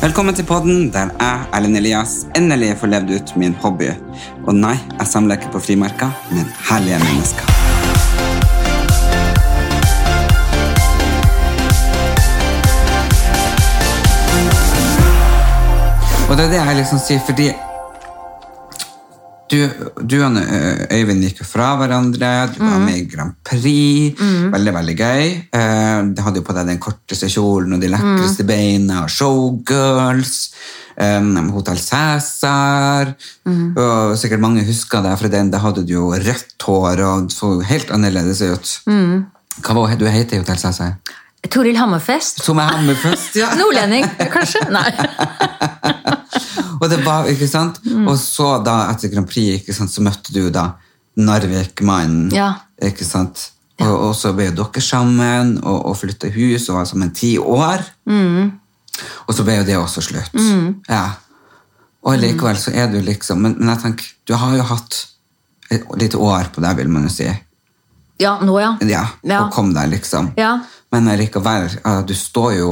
Velkommen til podden der jeg, Erlend Elias, endelig får levd ut min hobby. Og nei, jeg samler ikke på frimerker, men herlige mennesker. Og det er det jeg liksom sier, fordi du, du og Øyvind gikk jo fra hverandre, du var med i Grand Prix, veldig, veldig gøy. Eh, Du hadde jo på deg den korteste kjolen og de lekreste beina og showgirls. Um, Hotell Cæsar. Og sikkert mange husker deg fra den. Da hadde du jo rødt hår og så helt annerledes ut. Hva var du heter i Hotell Cæsar? Toril Hammerfest. Som er Hammerfest, ja. Nordlending, kanskje? Nei. Og det var, ikke sant? Og så da, etter Grand Prix, ikke sant, så møtte du da Narvik-mannen. Ja. Ikke sant? Og, og så ble jo dere sammen og, og flytta hus og var sammen ti år. Og så ble jo det også slutt. Ja. Og likevel så er du liksom Men, men jeg tenker, du har jo hatt et lite år på deg, vil man jo si. Ja, nå ja. Ja, Ja. og kom deg, liksom. Ja. Men likevel, du står jo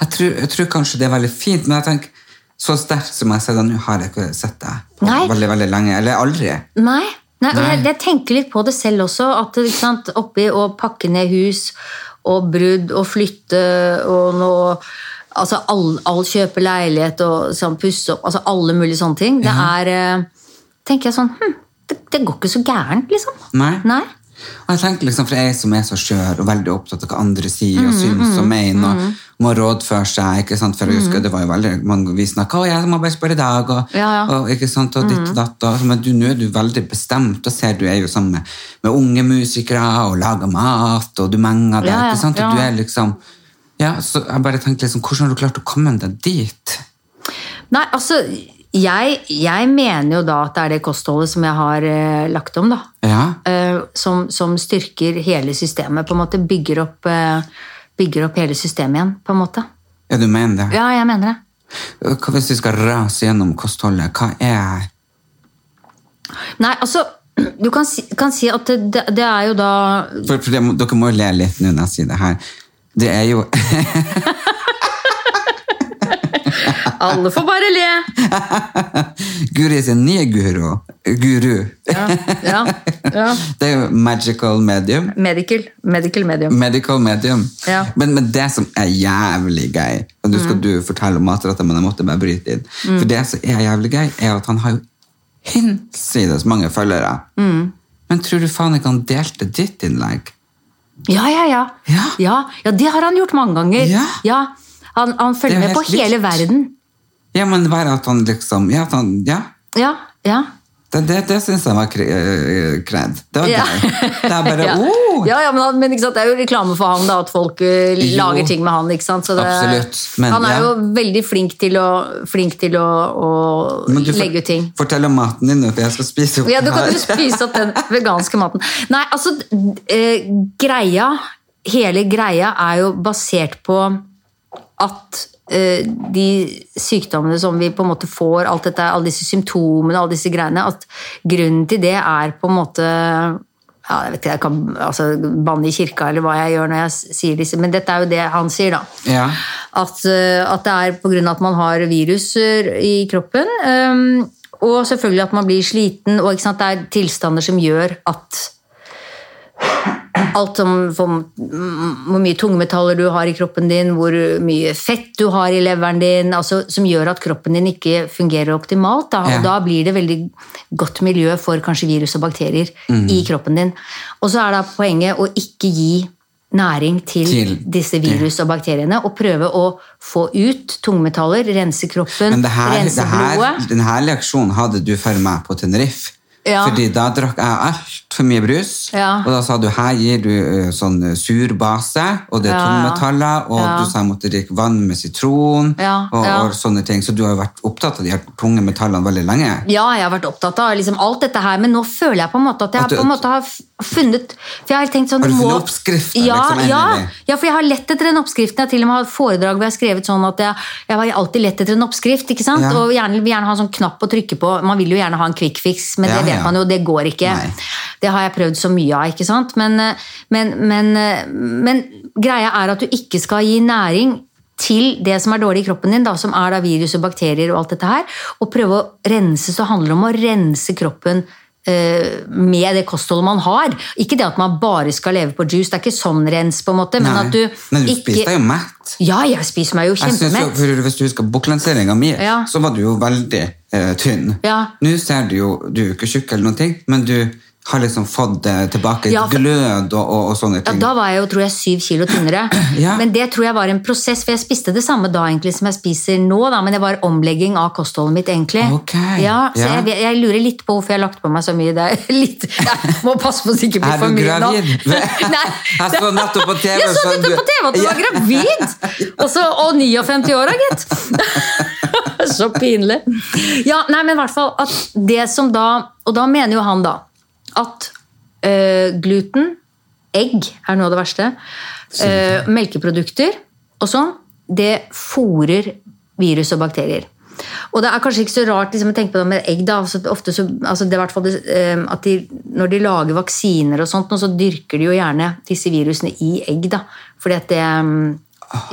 jeg tror, jeg tror kanskje det er veldig fint, men jeg tenker så sterkt som jeg ser deg nå, har jeg ikke sett deg på Nei. veldig, veldig lenge. Eller aldri. Nei. Nei, Nei. Jeg, jeg tenker litt på det selv også. At ikke sant, oppi å pakke ned hus og brudd og flytte og nå Altså all, all kjøpe leilighet og sånn, pusse opp altså Alle mulige sånne ting. Det er eh, tenker jeg sånn hm, det, det går ikke så gærent, liksom. Nei. Nei. Og jeg tenker liksom, For jeg som er så skjør og veldig opptatt av hva andre sier Mm, og syns og mener, og må rådføre seg ikke sant? For jeg husker det var jo veldig mange vi snakka å, jeg må bare spørre i dag, og, Ja, ja. og, ikke sant, og ditt og datt. Og, men du, nå er du veldig bestemt, og ser du er jo sammen med, med unge musikere og lager mat, og du menger deg. Ja, ikke sant? Og du er liksom ja, så jeg bare tenkte liksom, Hvordan har du klart å komme deg dit? Nei, altså jeg, jeg mener jo da at det er det kostholdet som jeg har eh, lagt om, da. Ja, eh, som, som styrker hele systemet. på en måte Bygger opp, eh, bygger opp hele systemet igjen, på en måte. ja du mener det? Ja, jeg mener det. Hva hvis vi skal rase gjennom kostholdet? Hva er Nei, altså Du kan si, kan si at det, det, det er jo da For, for det, dere må jo le litt nå når jeg sier det her. Det er jo Alle får bare le! Guri sin nye guru. Guru. Ja, ja, ja. Det er jo magical medium. Medical, medical medium. Medical medium. Ja. Men, men det som er jævlig gøy Og nå skal du fortelle om matretter, men jeg måtte bare bryte inn. For det som er jævlig gøy, er at han har jo hinsides mange følgere. Men tror du faen ikke han delte ditt innlegg? Ja, ja, ja. Ja. Ja, ja, det har han gjort mange ganger. Ja. han, han følger er med på helt hele verden. Ja, men bare at han liksom Ja, at han, ja. Ja, ja. Det, det, det syns jeg var eh, kred. Det var Ja. gøy. Det er bare ja. oh! ja, ja, men, men sant, Det er jo reklame for han da, at folk eh, Jo. lager ting med han. ikke sant? Så det, men han er ja. jo veldig flink til å, flink til å, å legge ut ting. Fortell om maten din, for jeg skal spise opp Ja, Du kan her. spise opp den veganske maten. Nei, altså, uh, greia Hele greia er jo basert på at eh, de sykdommene som vi på en måte får, alt dette, alle disse symptomene, alle disse greiene, at grunnen til det er på en måte ja, jeg vet ikke, jeg kan altså, banne i kirka eller hva jeg gjør når jeg sier disse, men dette er jo det han sier, da. Ja. At, eh, at det er pga. at man har viruser i kroppen. ehm, og selvfølgelig at man blir sliten, og det er tilstander som gjør at Alt som hvor mye tungmetaller du har i kroppen din, hvor mye fett du har i leveren din, altså, som gjør at kroppen din ikke fungerer optimalt. Da, Ja. og da blir det veldig godt miljø for kanskje virus og bakterier i kroppen din. Og så er da poenget å ikke gi næring til, Til disse virus og bakteriene, og prøve å få ut tungmetaller, rense kroppen, her, rense blodet. denne leksjonen hadde du for meg på Tenerife. Ja. Fordi da drakk jeg altfor mye brus, Ja. og da sa du her gir du sånn sur base, og det er Ja. tungmetaller, og Ja. du sa jeg måtte drikke vann med sitron, og, og sånne ting. Så du har jo vært opptatt av de her tunge metallene veldig lenge. Ja, jeg har vært opptatt av liksom alt dette her, men nå føler jeg på en måte at jeg At du- på en måte har funnet For jeg har tenkt sånn Har du funnet oppskriften, Ja, liksom, ja, ja, for jeg har lett etter den oppskriften. Jeg har til og med hatt foredrag hvor jeg har skrevet sånn at jeg, jeg har alltid lett etter en oppskrift. ikke sant? Og gjerne, vil gjerne ha en sånn knapp å trykke på. Man vil jo gjerne ha en quick fix, men det vet ja. man jo, det går ikke. Nei. Det har jeg prøvd så mye av. ikke sant? Men, men, men, men greia er at du ikke skal gi næring til det som er dårlig i kroppen din, da, som er da virus og bakterier og alt dette her, og prøve å rense, så handler det om å rense kroppen med det kostholdet man har. Ikke det at man bare skal leve på juice, det er ikke sånn rens, på en måte, men Nei. at du Men du ikke deg jo mett. Ja, jeg spiser meg jo kjempemett. Hvis du husker boklanseringa mi, Ja. så var du jo veldig eh, tynn. Ja. Nå ser du jo Du er jo ikke tjukk, eller noen ting, men du har liksom fått eh, tilbake Ja, for- glød og, og, og sånne Ja, da var jeg jo, tror jeg, syv kilo tynnere. Ja. Men det tror jeg var en prosess, for jeg spiste det samme da egentlig som jeg spiser nå, da, men det var omlegging av kostholdet mitt, egentlig. Okay. Ja, så ja. Jeg, jeg lurer litt på hvorfor jeg har lagt på meg så mye. Det er litt, jeg må passe på så det ikke blir Er for du mye nå. gravid? Nei. Jeg så nettopp på TV Jeg så nettopp du- på TV at du var gravid! Og, så, og 59 år, da, gitt. så pinlig. Ja, nei, men i hvert fall at det som da Og da mener jo han da at uh, gluten, egg er noe av det verste, uh, melkeprodukter og sånn, det fòrer virus og bakterier. Og det er kanskje ikke så rart liksom, å tenke på det med egg. da, altså, ofte så, altså, det er hvert fall det, øh, at de, Når de lager vaksiner, og sånt, så dyrker de jo gjerne disse virusene i egg. da, fordi at det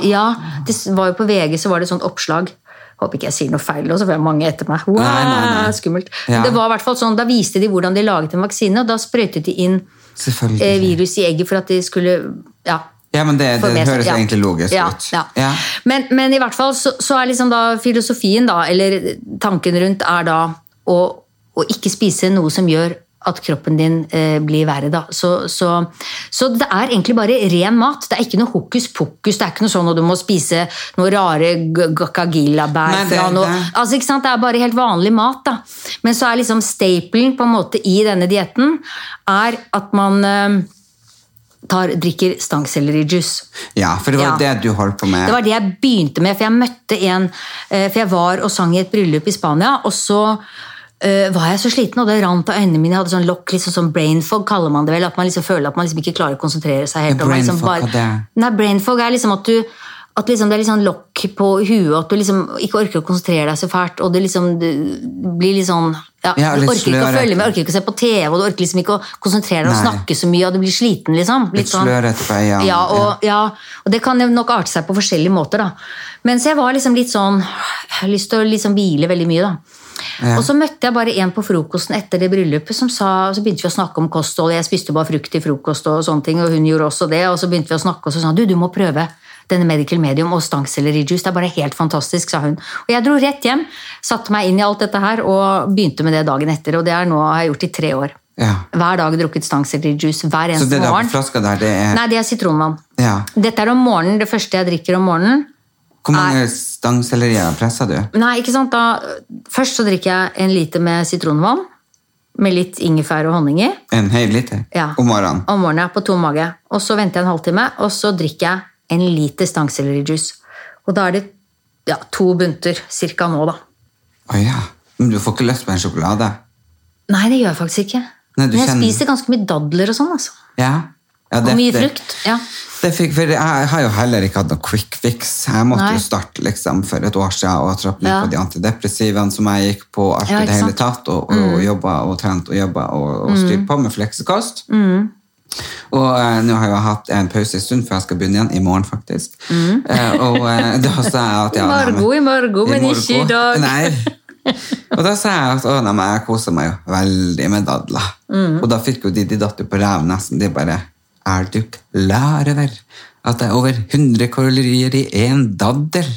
Ja, det var jo på VG så var det et sånt oppslag. Håper ikke jeg sier noe feil, og så får jeg mange etter meg. Wow, Nei, nei, nei. Skummelt. Ja. Det var i hvert fall sånn, Da viste de hvordan de laget en vaksine, og da sprøytet de inn eh, virus i egget for at de skulle ja, Ja, men det, det høres ja. egentlig logisk ja, ut. Ja. Ja. Men, men i hvert fall så, så er liksom da filosofien, da, eller tanken rundt, er da å, å ikke spise noe som gjør at kroppen din eh, blir verre. Da. Så, så, så det er egentlig bare ren mat. Det er ikke noe hokus pokus. Det er ikke noe sånn at du må spise noe rare g- gakagilla-bær. Det- fra noe- det- Altså, ikke sant? Det er bare helt vanlig mat. da. Men så er liksom stapelen på en måte i denne dietten er at man eh, tar, drikker stangsellerijus. Ja, for det var Ja. det du holdt på med. Det var det jeg begynte med, for jeg møtte en eh, For jeg var og sang i et bryllup i Spania, og så eh, var jeg så sliten, og det rant av øynene mine. Jeg hadde sånn lokk, liksom sånn brain fog, kaller man det vel. At man liksom føler at man liksom ikke klarer å konsentrere seg helt. Brain liksom fog, er? Nei, brain fog er liksom at du at liksom det er litt sånn lokk på huet, at du liksom ikke orker å konsentrere deg så fælt. Og det liksom du blir litt sånn ja, Ja, Du litt orker ikke å følge med, orker ikke å se på TV, og du orker liksom ikke å konsentrere deg og snakke så mye, og du blir sliten, liksom. Litt slørete på øynene, Ja, og, ja, og det kan nok arte seg på forskjellige måter, da. Mens jeg var liksom litt sånn lyst til å liksom hvile veldig mye, da. Ja. Og så møtte jeg bare en på frokosten etter det bryllupet som sa Så begynte vi å snakke om kosthold. Jeg spiste bare frukt til frokost, og sånne ting, og hun gjorde også det. Og så begynte vi å snakke, og så sa hun du, du må prøve denne Medical Medium og stangsellerijus. Det er bare helt fantastisk, sa hun. Og jeg dro rett hjem, satte meg inn i alt dette her og begynte med det dagen etter. Og det er nå har jeg gjort i tre år. Ja. Hver dag drukket stangsellerijus. Hver Så eneste det der på morgen. flaska der, det er Nei, det er sitronvann. ja. Dette er om morgenen, det første jeg drikker om morgenen. Hvor mange stangsellerier presser du? Nei, ikke sant? Da, først så drikker jeg en liter med sitronvann. Med litt ingefær og honning i. En hel liter Ja. om morgenen? Om morgenen, ja, på tom mage. Og så venter jeg en halvtime, og så drikker jeg en liter stangsellerijus. Og da er det ja, to bunter cirka nå, da. Å ja. Men du får ikke lyst på en sjokolade? Nei, det gjør jeg faktisk ikke. Nei, du Men jeg kjenner- spiser ganske mye dadler og sånn, altså. Ja. Ja Og mye frukt. Ja. Det fikk, for jeg har jo heller ikke hatt noe quick fix. Jeg måtte Nei. jo starte liksom, for et år siden og trappe litt Ja. på de antidepressivene som jeg gikk på alt Ja, i det hele? Mm. tatt, og, og jobba og trent og jobba og, og styrt på med fleksekost. Og eh, nå har jeg hatt en pause en stund før jeg skal begynne igjen, i morgen faktisk. Eh, og eh, da sa jeg at ja, I morgen, i morgen, men ikke i dag. Nei. Og da sa jeg at å, nei, jeg koser meg jo veldig med dadler. Mm. Og da fikk jo de, de datt jo på ræv nesten. De bare Er du klar over at det er over 100 kalorier i én daddel?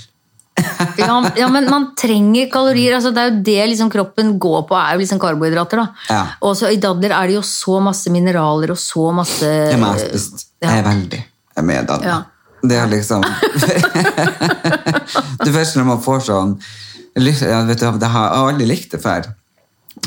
Ja, ja, men man trenger kalorier. Altså, det er jo det liksom kroppen går på, er jo liksom karbohydrater. Ja. Og så I dadler er det jo så masse mineraler og så masse Det må jeg spist. Ja. Jeg er veldig med dadler. Ja. Det er liksom Det vet når man får sånn ja, vet du, det har, Jeg aldri likt det før.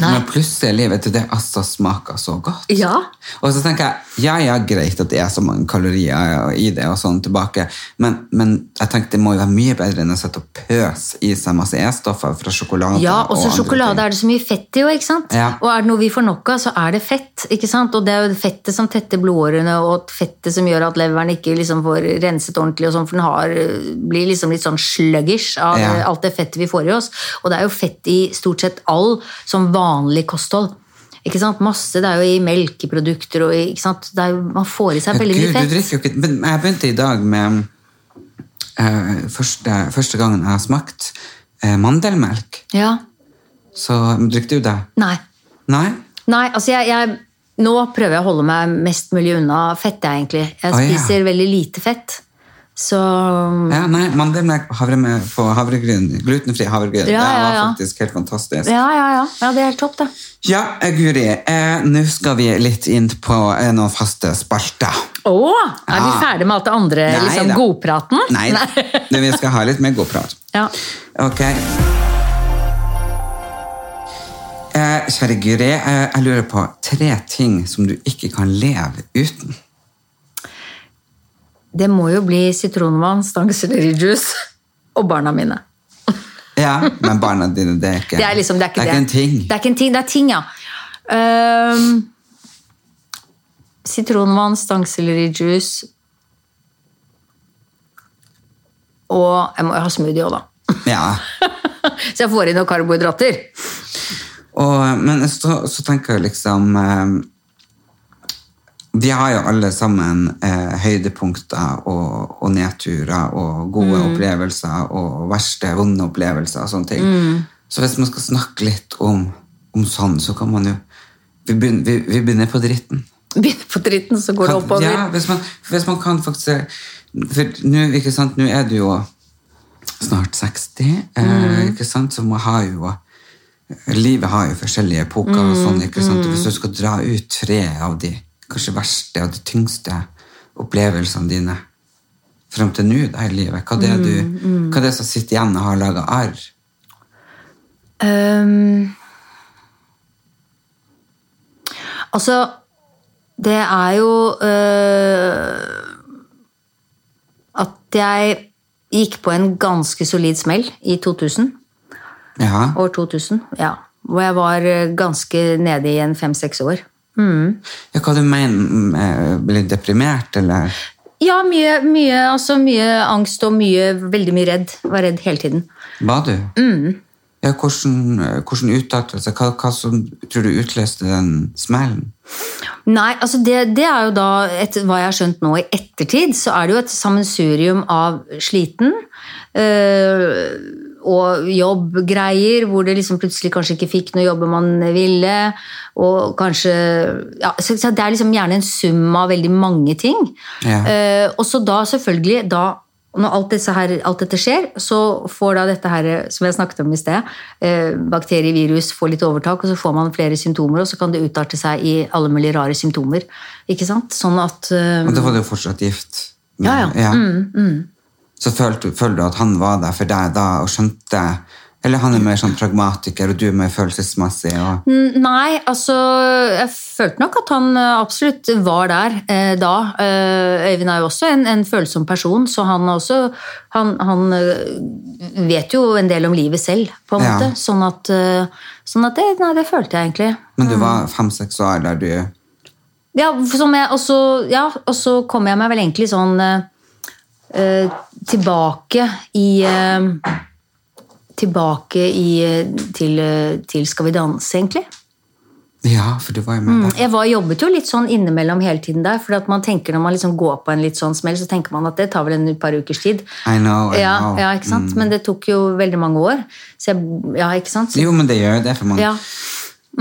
Nei. Men plutselig vet du, det altså smaker så godt. Ja. Og så tenker jeg, ja, ja, greit at det er så mange kalorier i det og sånn tilbake, men, men jeg tenker det må jo være mye bedre enn å sette og pøse i seg masse E-stoffer fra sjokolade. Ja, og så andre sjokolade er det så mye fett i jo, ikke sant? Ja. Og er det noe vi får nok av, så er det fett. ikke sant? Og det er jo fettet som tetter blodårene, og fettet som gjør at leveren ikke liksom får renset ordentlig, og sånn, for den har, blir liksom litt sånn sluggish av Ja. alt det fettet vi får i oss. Og det er jo fett i stort sett all som vanlig kosthold. Ikke sant? Masse, Det er jo i melkeprodukter og i, ikke sant? Det jo, Man får i seg veldig mye du fett. drikker jo ikke Men jeg begynte i dag med uh, første, første gangen jeg har smakt uh, mandelmelk. Ja. Så drikker du det? Nei. Nei? Nei, altså jeg, jeg Nå prøver jeg å holde meg mest mulig unna fett, jeg egentlig. Jeg Å, ja. spiser veldig lite fett. Så Ja, nei, havre med, havregryn, glutenfri havregryn, Ja, det ja, var faktisk helt fantastisk. Ja, ja, ja. ja det er helt topp, det. Ja, eh, Guri, eh, nå skal vi litt inn på eh, noen faste spalter. Å! Er vi ferdig med alt det andre? Nei liksom da. Godpraten? Nei, det, vi skal ha litt mer godprat. Ja. Ok. Eh, kjære Guri, eh, jeg lurer på tre ting som du ikke kan leve uten. Det må jo bli sitronvann, stangsellerijus og barna mine. Ja, men barna dine, det er ikke Det er liksom, det er ikke, det er ikke en ting. Det er ikke en ting, det er ting, ja. Ehm, sitronvann, stangsellerijus Og jeg må jo ha smoothie òg, da. Ja. Så jeg får inn noen karbohydrater. Og, men så, så tenker jeg liksom Vi har jo alle sammen eh, høydepunkter og, og nedturer og gode opplevelser og verste, vonde opplevelser og sånne ting. Så hvis man skal snakke litt om, om sånn, så kan man jo Vi begynner, vi, vi begynner på dritten. Begynner på dritten, så går det oppover. Ja, hvis man, hvis man kan faktisk For nå, ikke sant, nå er du jo snart 60, eh, ikke sant, så man har jo Livet har jo forskjellige epoker og sånn, ikke sant, og hvis du skal dra ut tre av de kanskje verste og de tyngste opplevelsene dine frem til nå da i livet, hva det er, du, hva det er som sitter igjen og har laga arr? Um, altså, det er jo uh, at jeg gikk på en ganske solid smell i 2000. Ja. År 2000, ja. Hvor jeg var øh, ganske nede i en fem-seks år. Ja, hva du mener? Blir Bli deprimert, eller? Ja, mye, mye, altså mye angst og mye, veldig mye redd. Var redd hele tiden. Var du? Ja, hvordan, hvordan uttalte? Hva, hva som tror du utløste den smellen? Nei, altså det, det er jo da, etter hva jeg har skjønt nå i ettertid, så er det jo et sammensurium av sliten øh, og jobbgreier, hvor det liksom plutselig kanskje ikke fikk noe jobber man ville, og kanskje ja, så, så Det er liksom gjerne en sum av veldig mange ting. Ja. Eh, og så da selvfølgelig, da når alt, her, alt dette skjer, så får da dette her, som jeg snakket om i sted, eh, bakterievirus får litt overtak, og så får man flere symptomer, og så kan det utarte seg i alle mulige rare symptomer. Ikke sant? Sånn at eh, Og da var du jo fortsatt gift. Ja, ja. Ja, Mm, Så følte, følte du at han var der for deg da og skjønte Eller han er mer sånn pragmatiker, og du er mer følelsesmessig? Og, Mm, Nei, altså Jeg følte nok at han eh, absolutt var der eh, da. Eh, Øyvind er jo også en, en følsom person, så han, også, han, han eh, vet jo en del om livet selv, på en Ja. måte. Sånn at, sånn at det, nei, det følte jeg egentlig. men du var fem-seks år der du Ja, og, så, ja, kom jeg meg vel egentlig sånn eh, tilbake i eh, Tilbake i, eh, til, eh, til Skal vi danse, egentlig. Ja, for du var jo med der. Jeg var, jobbet jo litt sånn innimellom hele tiden der, for at man tenker når man liksom går på en litt sånn smell, så tenker man at det tar vel en par ukers tid. I know, I Ja, know. ja, ikke sant? Men det tok jo veldig mange år. Så jeg, ja, ikke sant? Så, Jo, men det gjør jo det, for man ja.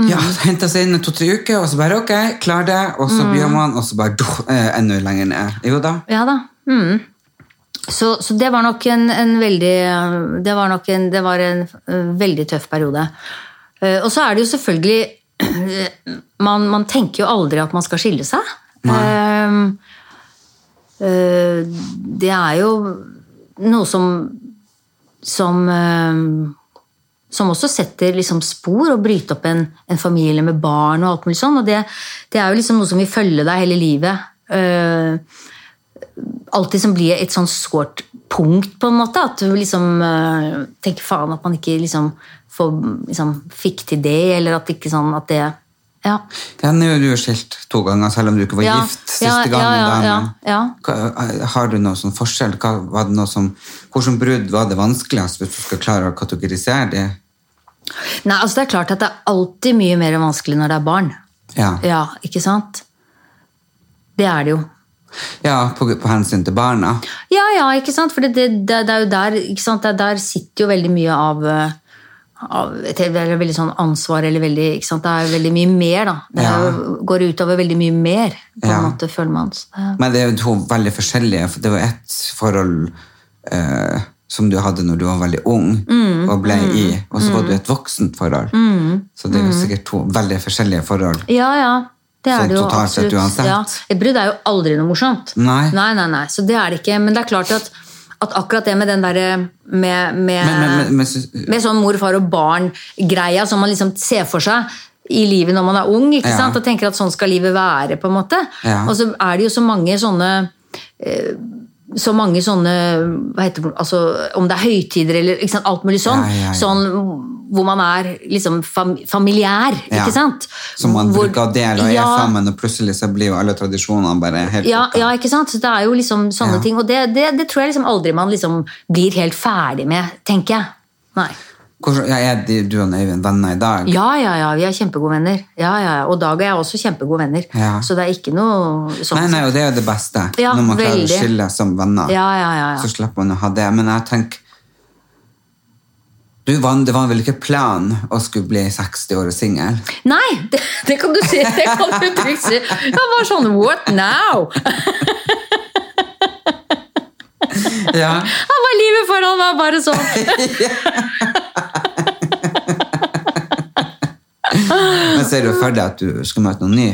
ja, henter seg inn to-tre uker, og så bare ok, klar det, og så gjør man, og så bare duh, eh, enda lenger ned. Jo da. Ja da. Mm. Så, så det var nok en, en veldig Det var nok en, det var en eh, veldig tøff periode. Eh, og så er det jo selvfølgelig man, man tenker jo aldri at man skal skille seg. Eh, det er jo noe som som som også setter liksom spor og bryter opp en, en familie med barn og alt mulig sånn. Og det, det er jo liksom noe som vil følge deg hele livet. Eh, alltid som blir et sånn sårt punkt, på en måte. At du liksom uh, tenker faen at man ikke liksom, får, liksom fikk til det, eller at ikke sånn at det Ja. Den er er du jo skilt to ganger, selv om du ikke var Ja, gift siste ja, gangen. ja, ja, da, ja, ja. hva- Har du noen sånn forskjell? Hva, var det noe som, hvordan brudd var det vanskeligst, hvis du skal klare å kategorisere det? Nei, altså det er klart at det er alltid mye mer vanskelig når det er barn. Ja. Ja, ikke sant? Det er det jo. Ja, på, på hensyn til barna. Ja, ja, ikke sant? For det, det, det, det er jo der? Det, der sitter jo veldig mye av, eh, av et veldig sånn ansvar, eller veldig? Det er veldig mye mer, da. Det er Ja. jo, går utover veldig mye mer, på en måte, føler man. Det- Men det er jo to veldig forskjellige. Det var ett forhold eh, som du hadde når du var veldig ung Mm, og ble i, og så var du et voksent forhold. Så det er jo sikkert to veldig forskjellige forhold. Ja, ja. Det er Sånn det jo totalt sett absolutt. uansett. Ja. Et brudd er jo aldri noe morsomt. Nei. nei, nei, nei. Så det er det ikke. Men det er klart at, at akkurat det med den derre med, med, med sånn mor, far og barn-greia som man liksom ser for seg i livet når man er ung, ikke Ja. sant? og tenker at sånn skal livet være. på en måte. Ja. Og så er det jo så mange sånne eh, så mange sånne hva heter det, altså, Om det er høytider eller sant, alt mulig sånn. Sånn hvor man er liksom fam, familiær, Ja. ikke sant? som man Hvor- bruker å dele og er Ja. sammen, og plutselig så blir jo alle tradisjonene bare helt Ja, ja, ikke sant? Så det er jo liksom sånne ting. Og det, det, det tror jeg liksom aldri man liksom blir helt ferdig med, tenker jeg. Nei. Hvordan, ja, er de, du og Øyvind venner i dag? Ja, ja, ja, vi er kjempegode venner. Ja, ja, ja. Og Dag og jeg er også kjempegode venner. Ja. Så det er ikke noe sånn. Nei, nei, og det er jo det beste. Ja, når man klarer å skille som venner. Ja, ja, ja, ja. Så slipper man å ha det. Men jeg tenker du Det var vel ikke plan å skulle bli 60 år og singel? Nei, det, det kan du si. Det kan du trygt si. Jeg var sånn What now? Ja. Han var livet foran meg, bare sånn. Men ser du for deg at du skal møte noen ny?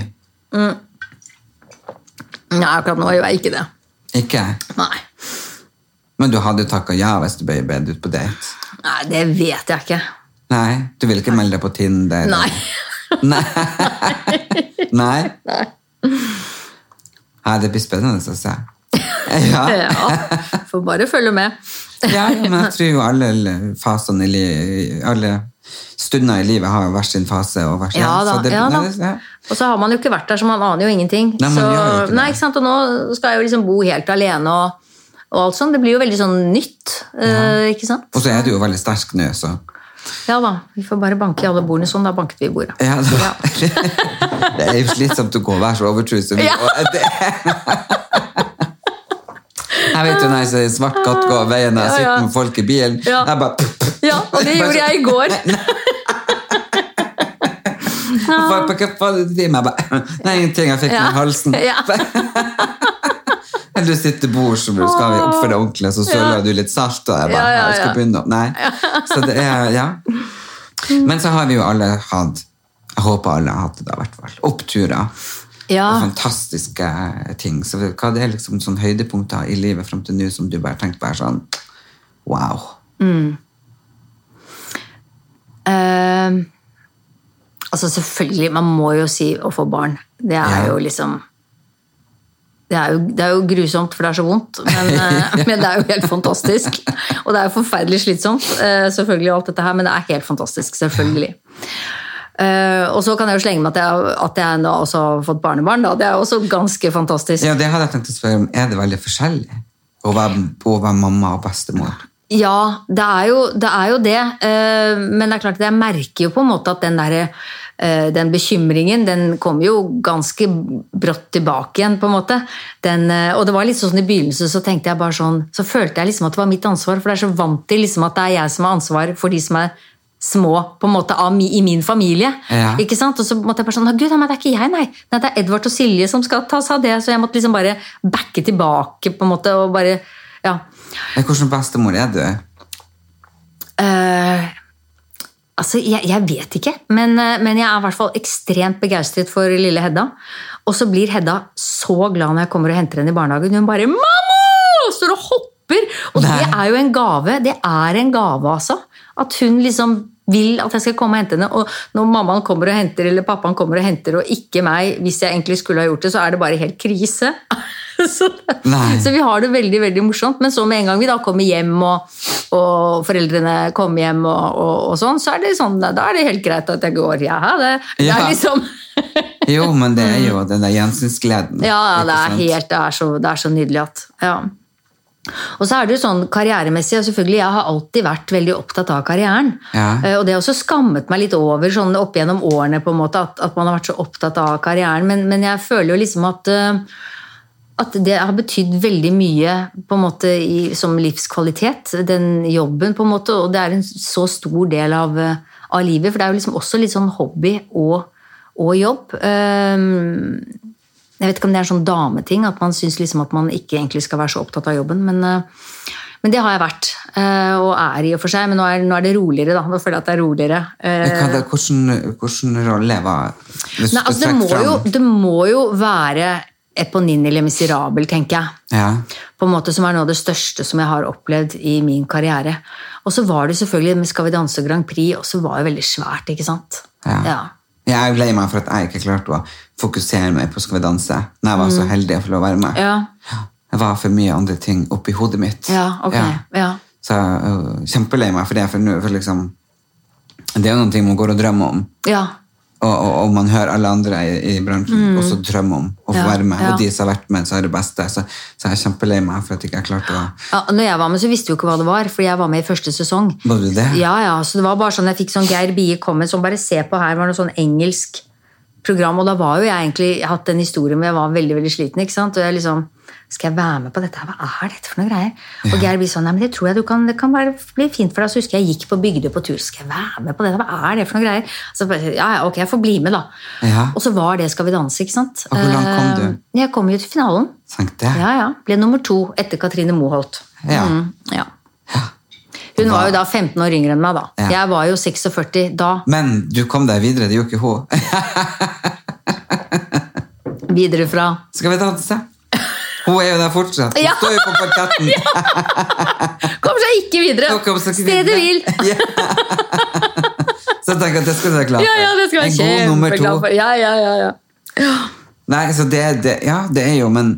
Nei, akkurat nå gjør jeg ikke det. Ikke? Nei. Men du hadde takka ja hvis du ble bedt ut på date? Nei, det vet jeg ikke. Nei? Du vil ikke melde deg på Tinder? Nei. Nei? Nei? Nei. Nei, det blir spennende å se. Ja. Ja, får bare følge med. ja, men jeg tror jo alle fasene i alle stunder i livet har hver sin fase. og hver sin, Ja da. så det- ja, da. nei, det- ja. Og så har man jo ikke vært der, så man aner jo ingenting. Nei, så, jo ikke nei, ikke sant? Og nå skal jeg jo liksom bo helt alene og, og alt sånt. Det blir jo veldig sånn nytt. Ja. ikke sant? Og så er du jo veldig sterk nå, så Ja da. Vi får bare banke i alle bordene sånn. Da banket vi i bordet. ja, da. Det er jo slitsomt å gå og være så overtruset. Ja. Jeg vet jo når jeg ser svart katt gå av veien og jeg sitter med folk i bilen. Ja. Jeg bare Ja, og det gjorde jeg i går. Hva er det du driver med? Nei, ingenting. Jeg fikk Ja. den i halsen. Ja. Du sitter bord, så skal vi oppføre deg ordentlig, så søler du litt salt. Og jeg bare, Ja, ja, skal begynne Nei. Så det er, ja. Men så har vi jo alle hatt Jeg håper alle har hatt det, da, i hvert fall. Oppturer. Ja. Og fantastiske ting. Så hva det er liksom sånn høydepunkter i livet fram til nå som du bare tenkte bare sånn Wow. Eh, altså selvfølgelig, man må jo si å få barn. Det er Ja. jo liksom det er, jo, det er jo grusomt, for det er så vondt, men, eh, men det er jo helt fantastisk. Og det er jo forferdelig slitsomt, eh, selvfølgelig, alt dette her, men det er helt fantastisk, selvfølgelig. Eh, og så kan jeg jo slenge med at jeg, at jeg nå også har fått barnebarn. Da. Det er også ganske fantastisk. Ja, det hadde jeg tenkt å spørre om. Er det veldig forskjellig å være, å være mamma og bestemor? Ja, det er jo det. Er jo det. Men det er klart at jeg merker jo på en måte at den, der, eh, den bekymringen den kom jo ganske brått tilbake igjen. på en måte. Den, eh, og det var litt sånn I begynnelsen så tenkte jeg bare sånn, så følte jeg liksom at det var mitt ansvar, for det er så vant til liksom at det er jeg som har ansvar for de som er små på en måte i min familie. Ja. ikke sant? Og så måtte jeg bare sånn, gud, nei, det er ikke jeg, nei. nei. Det er Edvard og Silje som skal ta seg av det. Så jeg måtte liksom bare backe tilbake på en måte og bare ja, Eh, Hvordan bestemor er du? Eh, altså, jeg, jeg vet ikke, men, eh, men jeg er i hvert fall ekstremt begeistret for lille Hedda. Og så blir Hedda så glad når jeg kommer og henter henne i barnehagen. Hun bare 'Mamma!' står og hopper! Og Nei. det er jo en gave. Det er en gave, altså. At hun liksom vil at jeg skal komme og hente henne. Og når mammaen kommer og henter, eller pappaen kommer og henter, og ikke meg, hvis jeg egentlig skulle ha gjort det, så er det bare helt krise. så, så vi har det veldig veldig morsomt. Men så med en gang vi da kommer hjem, og, og foreldrene kommer hjem, og, og, og sånn, så er det sånn, da er det helt greit at jeg går. Ja, det, det Ja. er liksom Jo, men det er jo den der gjensynsgleden. Ja, ja, det er helt det er så, det er så nydelig at ja. Og så er det jo sånn karrieremessig, og selvfølgelig, jeg har alltid vært veldig opptatt av karrieren. Ja. Eh, Og det har også skammet meg litt over sånn opp gjennom årene på en måte, at, at man har vært så opptatt av karrieren. Men, men jeg føler jo liksom at, eh, at det har betydd veldig mye på en måte i, som livskvalitet, den jobben, på en måte. Og det er en så stor del av, eh, av livet, for det er jo liksom også litt sånn hobby og, og jobb. Um, jeg vet ikke om det er en sånn dameting, at man syns liksom at man ikke egentlig skal være så opptatt av jobben. Men, uh, men det har jeg vært, uh, og er i og for seg. Men nå er, nå er det roligere, da. Nå føler jeg at det er roligere. Hva det, hvordan, hvordan rolle var hvis Nei, altså, det, må jo, det må jo være Eponini eller Miserabel, tenker jeg. Ja. På en måte Som er noe av det største som jeg har opplevd i min karriere. Og så var det selvfølgelig med Skal vi danse Grand Prix, og så var det veldig svært, ikke sant? Ja. Ja. Jeg er lei meg for at jeg ikke klarte å fokusere meg på Skal vi danse når jeg var så heldig å få lov å være med. Ja, Det var for mye andre ting oppi hodet mitt. ja ok. Ja. Så jeg er kjempelei meg for det. For, for liksom, det er jo noen ting man går og drømmer om. ja. Og, og, og man hører alle andre i, i bransjen også drømme om å få Mm. Ja, være med. ja. Og de som har vært med, så er det beste. Så, så jeg er kjempelei meg for at jeg ikke klarte å Ja, når jeg var med, så visste vi jo ikke hva det var, fordi jeg var med i første sesong. Var du det? Ja, ja, så det var bare sånn, Jeg fikk sånn Geir Bie komme sånn, bare se på her, var det sånn engelsk program, og da var jo jeg egentlig jeg hatt en historie hvor jeg var veldig veldig sliten. ikke sant? Og jeg liksom Skal jeg være med på dette? Hva er dette for noe greier? Og Geir blir sånn Nei, men det tror jeg du kan, det kan bare bli fint for deg. Så husker jeg jeg gikk på Bygdøy på tur. Skal jeg være med på dette? Hva er det for noe greier? Så bare, ja, ja, ok, jeg får bli med, da. Ja. Og så var det Skal vi danse, ikke sant? Og hvor langt kom du? Eh, Jeg kom jo til finalen. Det. Ja, ja. Ble nummer to etter Katrine Moholt. Ja. Mm, ja. Hun var jo da 15 år yngre enn meg, da. Ja. Jeg var jo 46 da. Men du kom deg videre, det gjorde ikke hun. Videre fra Skal vi danse? Hun er jo der fortsatt. Hun Ja. står jo på parketten. Kommer seg ikke videre! Stedet vil! videre. Ja. Så jeg tenker at det skal du være glad for. Ja, ja, det skal jeg En god nummer to. Ja, ja, ja, ja. Nei, så det, det, ja, det er jo, men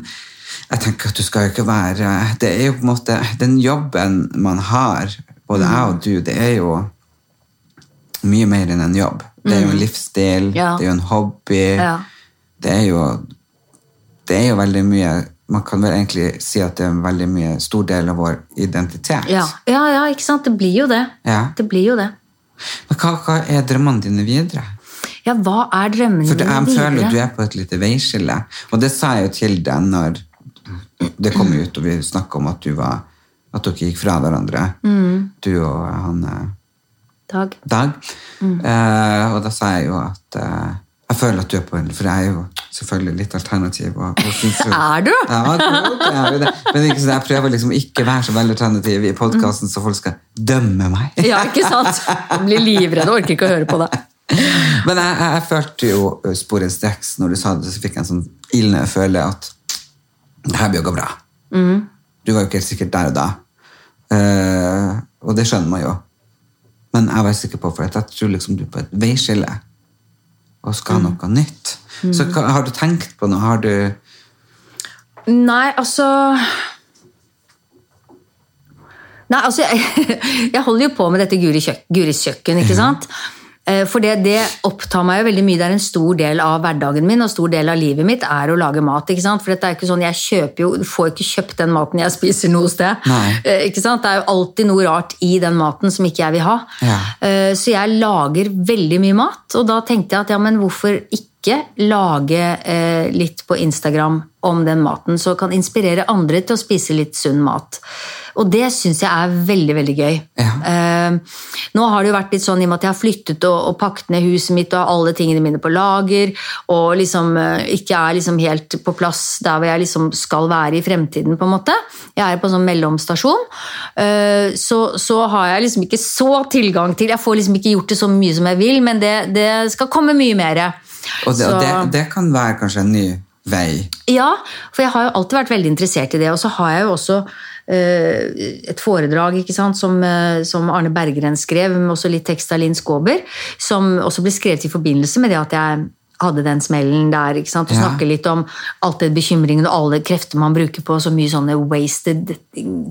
jeg tenker at du skal jo ikke være Det er jo på en måte Den jobben man har, både jeg og du, det er jo mye mer enn en jobb. Det er jo en livsstil, Ja. det er jo en hobby. Ja. Det er jo Det er jo veldig mye Man kan vel egentlig si at det er en veldig mye stor del av vår identitet. Ja, ja, ja, ikke sant? Det blir jo det. Ja. Det blir jo det. Men hva, hva er drømmene dine videre? Ja, hva er drømmene For det, jeg føler du er på et lite veiskille. Og det sa jeg jo til deg når det kom ut, og vi snakka om at du var at dere gikk fra hverandre. Mm. Du og han Dag. Dag. Mm. Eh, og da sa jeg jo at eh, jeg føler at du er på en For jeg er jo selvfølgelig litt alternativ. Og, og synes jo, Er du? Ja, jeg er jo det. Men så jeg prøver liksom ikke være så veldig alternativ i podkasten, så folk skal dømme meg. Ja, ikke sant? Jeg blir livredd og orker ikke å høre på det. Men jeg, jeg, jeg følte jo sporenstreks når du sa det, så fikk jeg en sånn ildende følelse at det her blir å gå bra. Du var jo ikke helt sikkert der og da. Uh, og det skjønner man jo. Men jeg var sikker på, for jeg tror liksom du på et veiskille og skal ha noe nytt. Så hva, har du tenkt på noe? Har du Nei, altså Nei, altså Jeg, jeg holder jo på med dette Guri kjøk, Guris kjøkken, ikke sant? Eh, For det, det opptar meg jo veldig mye. Det er en stor del av hverdagen min og stor del av livet mitt er å lage mat. ikke sant? For dette er ikke sånn, jeg kjøper jo, får ikke kjøpt den maten jeg spiser noe sted. Nei. Eh, Ikke sant? Det er jo alltid noe rart i den maten som ikke jeg vil ha. Ja. Eh, Så jeg lager veldig mye mat, og da tenkte jeg at ja, men hvorfor ikke lage eh, litt på Instagram om den maten, så kan inspirere andre til å spise litt sunn mat. Og det syns jeg er veldig, veldig gøy. Ja. Eh, nå har det jo vært litt sånn i og med at jeg har flyttet og, og pakket ned huset mitt og har alle tingene mine på lager, og liksom eh, ikke er liksom helt på plass der hvor jeg liksom skal være i fremtiden, på en måte. Jeg er på en sånn mellomstasjon. eh, så, så har jeg liksom ikke så tilgang til Jeg får liksom ikke gjort det så mye som jeg vil, men det, det skal komme mye mer. Og det, og det, det kan være kanskje en ny vei. Ja, for jeg har jo alltid vært veldig interessert i det. Og så har jeg jo også eh, et foredrag ikke sant, som, eh, som Arne Berggren skrev, med også litt tekst av Linn Skåber, som også ble skrevet i forbindelse med det at jeg hadde den smellen der. ikke sant, Og Ja. snakke litt om alt det bekymringen og alle krefter man bruker på så mye sånne wasted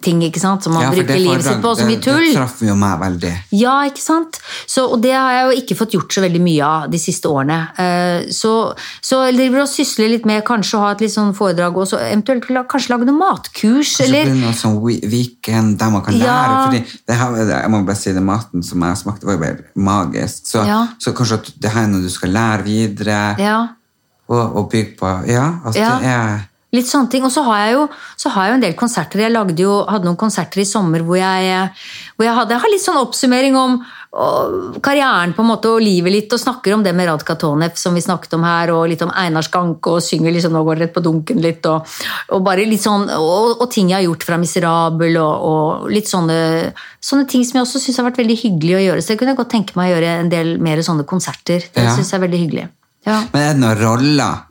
ting. ikke sant, Som man Ja, bruker livet sitt på, så mye tull. Det traff jo meg veldig. Ja, ikke sant? Så, og det har jeg jo ikke fått gjort så veldig mye av de siste årene. Eh, Så, så jeg driver og sysler litt med kanskje å ha et litt sånn foredrag, og så eventuelt kanskje lage noe matkurs, Kanskje eller Kanskje noe sånn weekend der man kan Ja. lære. fordi det her, jeg må bare si det maten som jeg smakte, var jo bare magisk. Så, så kanskje at det her er noe du skal lære videre, Ja. og, og bygge på Ja, at Ja. det er Litt sånne ting. Og så har jeg jo, så har jeg en del konserter. Jeg lagde jo, hadde noen konserter i sommer hvor jeg, hvor jeg hadde jeg har litt sånn oppsummering om og karrieren på en måte, og livet litt, og snakker om det med Radka Tonev, som vi snakket om her, og litt om Einar Skanke, og synger liksom 'Nå går det rett på dunken' litt, og, og bare litt sånn, og, og, ting jeg har gjort fra 'Miserabel', og, og litt sånne, sånne, ting som jeg også syns har vært veldig hyggelig å gjøre. Så jeg kunne godt tenke meg å gjøre en del mer sånne konserter. Det ja. syns jeg er veldig hyggelig. Ja. Men er det noen roller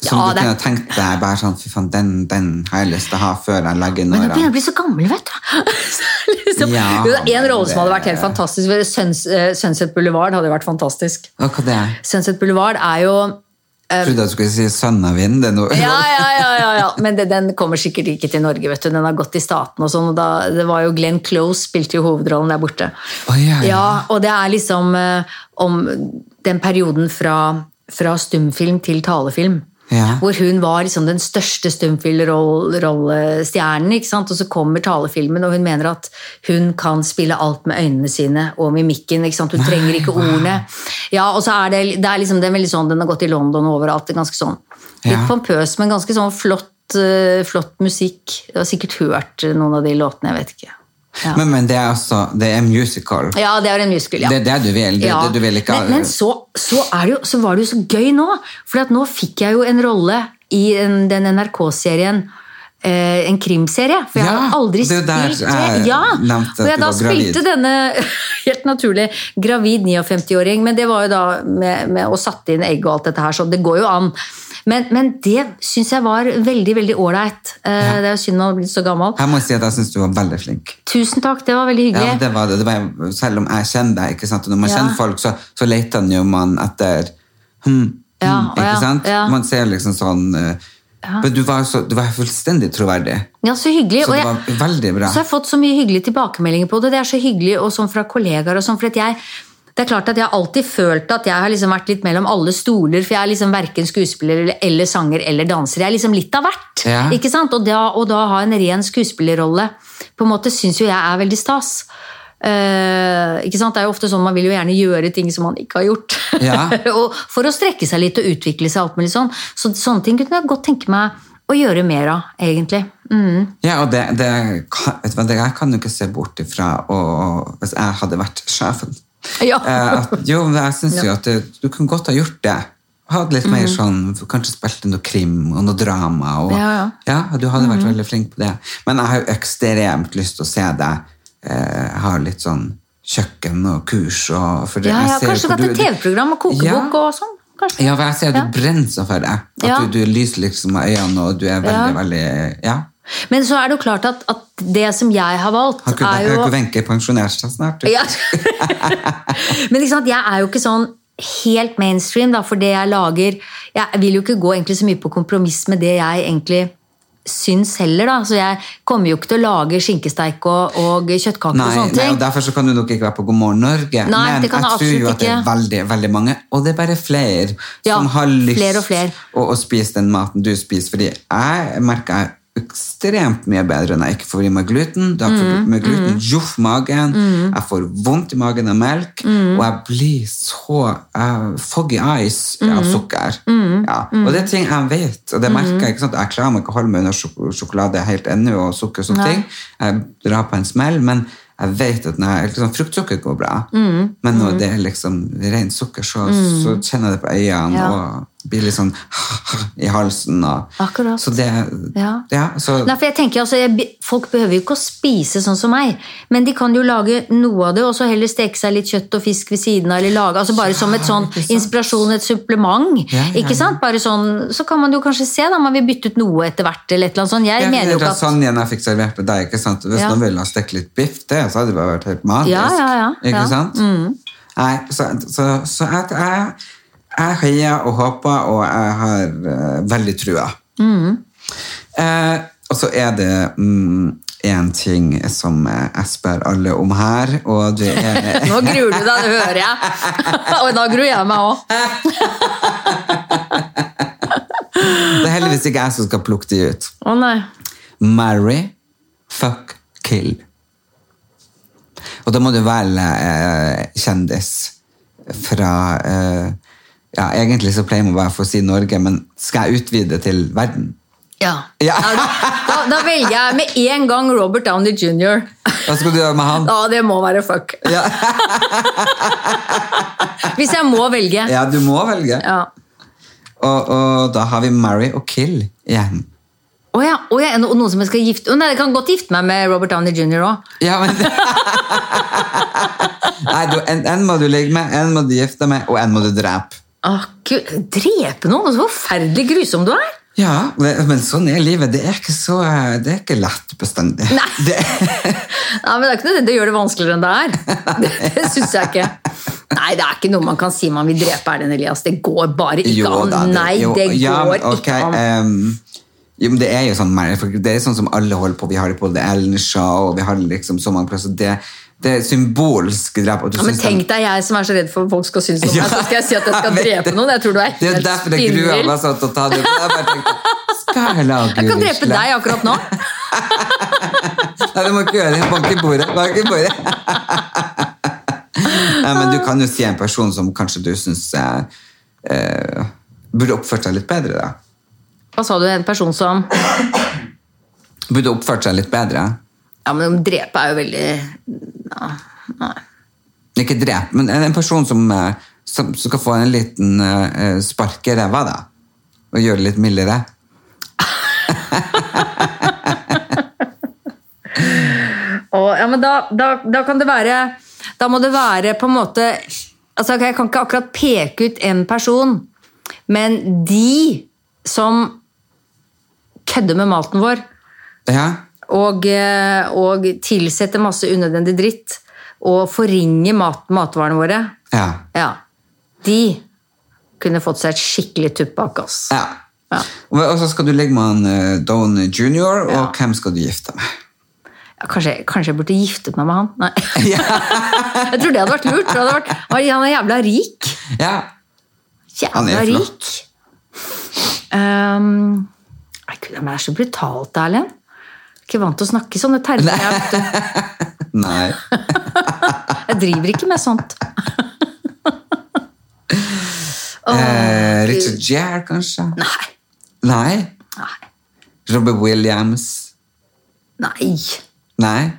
som ja, du kunne det... tenkt deg bare sånn, fy faen, den, den, har jeg lyst til å ha før jeg legger inn. Men nå begynner jeg å bli så gammel, vet du. liksom, ja, en rolle som hadde vært helt fantastisk. Suns, uh, Sunset Boulevard hadde vært fantastisk. Hva det er? Sunset Boulevard er jo um, jeg trodde du skulle si 'Sønn av vind'. ja, ja, ja, ja, ja, Men det, den kommer sikkert ikke til Norge. vet du. Den har gått i staten og sånn. og da, Det var jo Glenn Close spilte jo hovedrollen der borte. Oh, ja, ja. ja, Og det er liksom uh, om den perioden fra, fra stumfilm til talefilm. Ja. Hvor hun var liksom den største stumfilmrollestjernen. Og så kommer talefilmen, og hun mener at hun kan spille alt med øynene sine og mimikken. Hun trenger ikke ordene. Ja, og så er det, det er liksom, er veldig sånn, Den har gått i London og overalt. ganske sånn, Litt ja. pompøs, men ganske sånn flott, uh, flott musikk. Du har sikkert hørt noen av de låtene, jeg vet ikke. Ja. Men, men, det er altså det er musical? Ja, det er en musical. ja. Det er det du vil? Det, ja. det du vil men, men så, så, jo, så, var det jo så gøy nå! For nå fikk jeg jo en rolle i en, den NRK-serien. Eh, en krimserie. For jeg har aldri spilt det. Ja, og jeg da spilte denne helt naturlig gravid 59-åring, men det var jo da med, med å satte inn egg og alt dette her, så det går jo an. Men, men det syns jeg var veldig veldig ålreit. Eh, ja. Det er synd å blitt så gammel. Jeg må si at jeg syns du var veldig flink. Tusen takk, det var veldig hyggelig. Ja, det var det. det var, selv om jeg kjenner deg, ikke sant? Og når man ja. kjenner folk, så, så leter man jo etter hm, ja, hm, ikke sant? Man ser liksom sånn ja. men du var, så, du var, fullstendig troverdig. Ja, Så hyggelig. Så det var veldig bra. Så jeg har fått så mye hyggelige tilbakemeldinger på det. Det er så hyggelig, og sånn fra kollegaer og sånn. For at jeg det er klart at Jeg har alltid følt at jeg har liksom vært litt mellom alle stoler. For jeg er liksom verken skuespiller eller, eller sanger eller danser. Jeg er liksom litt av hvert. Ja. ikke sant? Og da, og da ha en ren skuespillerrolle på en måte syns jo jeg er veldig stas. Uh, ikke sant? Det er jo ofte sånn Man vil jo gjerne gjøre ting som man ikke har gjort. Ja. og For å strekke seg litt og utvikle seg. alt mulig sånn. Så Sånne ting kunne jeg godt tenke meg å gjøre mer av, egentlig. Mm. Ja, og det, det, det, jeg kan jo ikke se bort ifra og, hvis jeg hadde vært sjefen ja. Eh, at, jo, jeg syns jo at det, du kunne godt ha gjort det. Hatt litt mer mm. sånn, Kanskje spilt noe krim og noe drama. Og, ja, ja. ja, Du hadde vært mm. veldig flink på det. Men jeg har jo ekstremt lyst til å se deg. Eh, har litt sånn kjøkken og kurs. Og, for ja, ja, kanskje hatt et TV-program og kokebok og sånn? Kanskje. Ja, for jeg ser at du brenner så for det. At du, du lyser liksom av øynene, og du er veldig, veldig Ja. Men så er det jo klart at, at det som jeg har valgt, har er jo Wenche pensjonert seg snart? Ja. Men jeg er jo ikke sånn helt mainstream, da, for det jeg lager Jeg vil jo ikke gå egentlig så mye på kompromiss med det jeg egentlig syns heller. da, så Jeg kommer jo ikke til å lage skinkesteik og, og kjøttkaker. Nei, og sånne ting. Nei, og Derfor så kan du nok ikke være på God morgen Norge. Nei, men jeg tror jo at det er veldig veldig mange, og det er bare flere, ja, som har lyst flere. Å, å, spise den maten du spiser. Fordi jeg merker jeg ekstremt mye bedre når jeg ikke får i meg gluten. Da får mm, med gluten mm. joff magen. Mm. Jeg får vondt i magen av melk. Mm. Og jeg blir så uh, foggy eyes av mm. sukker. Mm. Ja. Og det er ting jeg vet, og det merker jeg. ikke sant? Jeg klarer meg ikke å holde meg unna sjok sjokolade helt ennå, og sukker og sånne ting. Jeg drar på en smell. men jeg vet at når liksom, Fruktsukker går bra, men når det er liksom rent sukker, så, så kjenner jeg det på øynene. Ja. og blir litt sånn i halsen. Og, Akkurat. Så det, ja. ja så. Nei, jeg tenker altså, jeg, Folk behøver jo ikke å spise sånn som meg, men de kan jo lage noe av det, og så heller steke seg litt kjøtt og fisk ved siden av, eller lage, altså bare som et sånn inspirasjon, et supplement. Ja, ikke sant? Bare sånn, Så kan man jo kanskje se da, man vil bytte ut noe etter hvert. eller et eller annet sånt. Jeg mener jo ikke at... Lasagnen jeg fikk servert på deg, ikke sant? Hvis noen ville ha stekt litt biff, det, så hadde det bare vært helt magisk. Ja, ja, ja. Ikke sant? Mm. Nei, så, så, så at jeg jeg heier og håper, og jeg har uh, veldig trua. Mm. Uh, og så er det um, en ting som jeg spør alle om her, og det er Nå gruer du deg, det hører jeg. og da gruer jeg meg òg. det er heldigvis ikke jeg som skal plukke de ut. Å oh, nei. Marry, fuck, kill. Og da må du velge eh, kjendis fra eh, ja, Egentlig så pleier man bare for å si Norge, men skal jeg utvide til verden? Ja. Ja. da, da, velger jeg med en gang Robert Downey jr. Hva skal du gjøre med han? Ja, det må være fuck. Ja, Hvis jeg må velge. ja du må velge. Ja. Og, og da har vi marry og kill igjen. Å ja, oh ja, no- noen som jeg skal gifte Å nei, Jeg kan godt gifte meg med Robert Downey jr. òg. Ja, men Nei, du, en, en må du ligge med, en må du gifte med, og en må du drepe. Drepe noen? Så forferdelig grusom du er! Ja, men, sånn er livet. Det er ikke så Det er ikke lett bestandig. Nei. Det, Nei, men Det er ikke det. Det gjør det vanskeligere enn det er. Det syns jeg ikke. Nei, det er ikke noe man kan si man vil drepe Erlend Elias. Det går bare ikke jo an. da, det- Nei, jo, det går men, ok, ikke an. Um, jo, men det er jo sånn, det er sånn som alle holder på. Vi har det på The Ellen Show, og vi har det liksom så mange plasser. Det, det er symbolsk drap. Ja, men tenk deg jeg som er så redd for at folk skal synes om Ja. meg, så skal jeg si at jeg skal Jeg drepe noen. Jeg tror du er Det er derfor jeg grua meg sånn til å ta det. Jeg bare tenkte, skal jeg lage Jeg kan drepe deg akkurat nå. Nei, du må ikke gjøre det. Bank i bordet. Bank i bordet. Nei, men du kan jo si en person som kanskje du syns eh, eh, burde oppført seg litt bedre, da. Hva sa du? En person som Burde oppført seg litt bedre. Ja, men drepe er jo veldig ja, Nei. Ikke drep, men en person som, eh, som som skal få en liten uh, spark i ræva, da. Og gjøre det litt mildere. Og, ja, men da, da, da kan det være Da må det være på en måte altså Jeg kan ikke akkurat peke ut en person, men de som kødder med maten vår Ja, og, eh, og tilsetter masse unødvendig dritt og forringer mat, matvarene våre, ja, ja, de kunne fått seg et skikkelig tuppbak, oss. ja. Ja. Og så skal du ligge med han Down Junior, jr., og Ja. hvem skal du gifte med? Ja, kanskje, kanskje jeg burde giftet meg med han? Nei. jeg tror det hadde vært lurt. Hadde vært, han er jævla rik. Ja, Han Jævla rik. Um, gud, men det er så brutalt, Erlend. Ikke vant til å snakke sånne termer. Nei. jeg driver ikke med sånt. Eh, Richard Gere, kanskje? Nei. Nei. Nei. Robert Williams? Nei. Nei.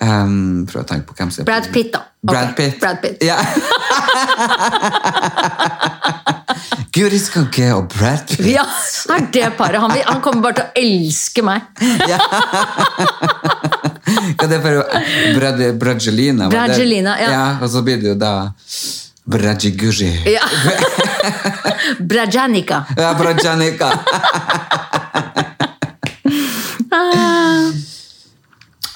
Um, prøv å tenke på hvem som er Brad Pitt, da. Brad Brad Pitt. Brad Pitt. Ja. Guri Skagge og Brad Pitt. Ja, er det paret. Han, han kommer bare til å elske meg. Hva er det for Brad, Bradgelina? var ja. Ja. Og så blir det jo da Bradjiguri. Ja. Brajanica. Ja, Bradjanika.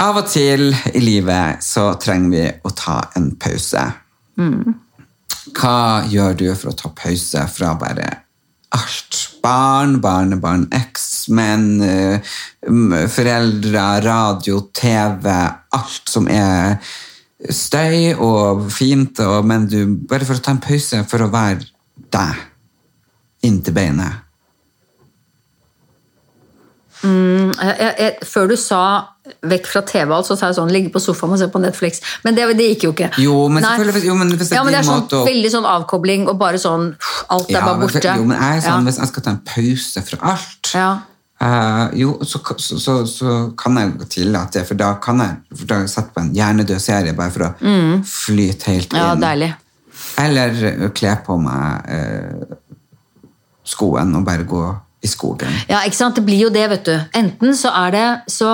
Av og til i livet så trenger vi å ta en pause. Hva gjør du for å ta pause fra bare alt? Barn, barnebarn, eksmenn, eh, foreldre, radio, TV, alt som er støy og fint, men du, bare for å ta en pause for å være deg, inntil beinet. Jeg, jeg, jeg, før du sa 'vekk fra TV', alt, så sa jeg sånn 'ligge på sofaen og se på Netflix'. Men det, det gikk jo ikke. Jo, men Nei. selvfølgelig- jo, men ja, men det er sånn, å- veldig sånn avkobling og bare sånn Alt er Ja, bare borte. Men, Jo, men jeg er sånn, ja. Hvis jeg skal ta en pause fra alt, Ja. Uh, jo, så, så, så, så kan jeg tillate det, for da kan jeg, for da har jeg på en hjernedød serie bare for å flyte helt inn. ja, deilig. Eller eh, kle på meg uh, skoen og bare gå i skogen. Ja, ikke sant? Det blir jo det, vet du. Enten så er det så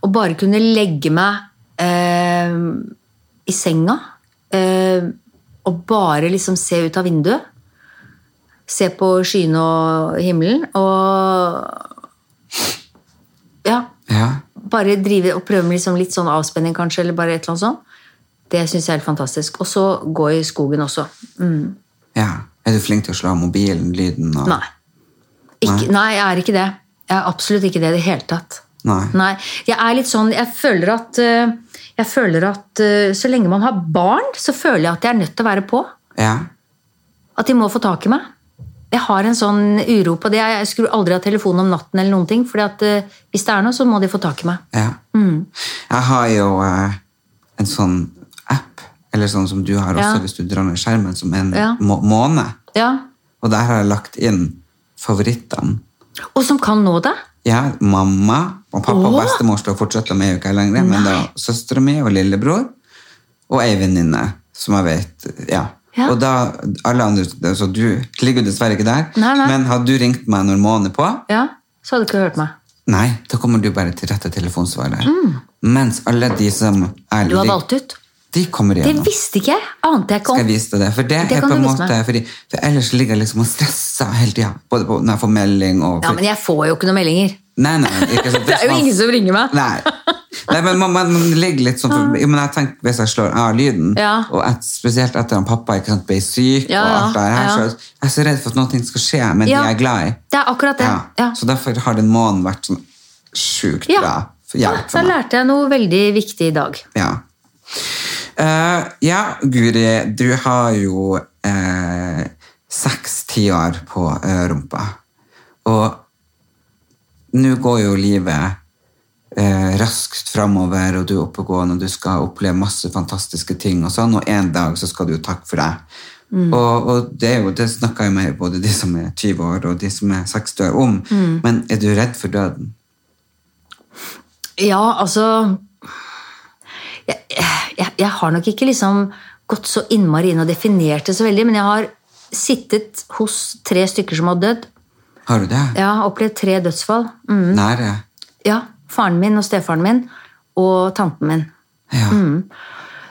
å bare kunne legge meg eh, i senga eh, og bare liksom se ut av vinduet. Se på skyene og himmelen og Ja. Ja, Bare drive og prøve med liksom litt sånn avspenning, kanskje, eller bare et eller annet sånt. Det syns jeg er helt fantastisk. Og så gå i skogen også. Mm. ja. Er du flink til å slå av mobilen, lyden? Og... Nei. Ikke, nei, jeg er ikke det. Jeg er absolutt ikke det i det hele tatt. Nei. Nei, jeg er litt sånn Jeg føler at, eh, jeg føler at eh, så lenge man har barn, så føler jeg at jeg er nødt til å være på. Ja. At de må få tak i meg. Jeg har en sånn uro på det. Jeg skulle aldri ha telefonen om natten, eller noen ting, fordi at eh, hvis det er noe, så må de få tak i meg. Ja. Jeg har jo eh, en sånn app, eller sånn som du har også, Ja. hvis du drar ned skjermen, som en Ja. må måned. Ja, Og der har jeg lagt inn favorittene. Og som kan nå det? Ja, mamma og pappa og bestemor står fortsatt, om ei uke lenger, men da søstera mi og lillebror og ei venninne som jeg vet Ja. Ja. Og da, alle andre, så Du ligger jo dessverre ikke der, Nei, nei. men hadde du ringt meg når månen er på, Ja, så hadde du ikke hørt meg. nei, da kommer du bare til rette telefonsvarer. Mens alle de som er Mm. Du har valgt ut. De kommer igjennom. Det visste ikke jeg. Ante jeg ikke Skal jeg vise deg det? For det, Det er på en måte, fordi, for ellers ligger jeg liksom og stresser hele tida. Både på, når jeg får melding og Ja, men jeg får jo ikke noen meldinger. Nei, nei, ikke sant. Det er jo ingen som ringer meg. Nei. Nei, men man, man, man ligger litt sånn for, men jeg tenker Hvis jeg slår av lyden, Ja. og et, spesielt etter at pappa ikke sant, ble syk, Ja, og alt det her, ja. så jeg er så redd for at noe skal skje med de jeg er glad i. Det er akkurat det. Ja. Så derfor har den måneden vært sånn sjukt bra Ja, hjelp så for meg. lærte jeg noe veldig viktig i dag. Ja. Eh, ja, Guri, du har jo eh, seks tiår på uh, rumpa. Og nå går jo livet raskt framover, og du er oppegående, og du skal oppleve masse fantastiske ting, og sånn, og en dag så skal du jo takke for deg. Og, og det, er jo, det snakker jeg med både de som er 20 år og de som er 60 år om, men er du redd for døden? Ja, altså jeg, jeg, jeg har nok ikke liksom gått så innmari inn og definert det så veldig, men jeg har sittet hos tre stykker som har dødd. Har du det? Ja, opplevd tre dødsfall. Mm. Nære? Ja, Faren min og stefaren min og tanten min. Ja.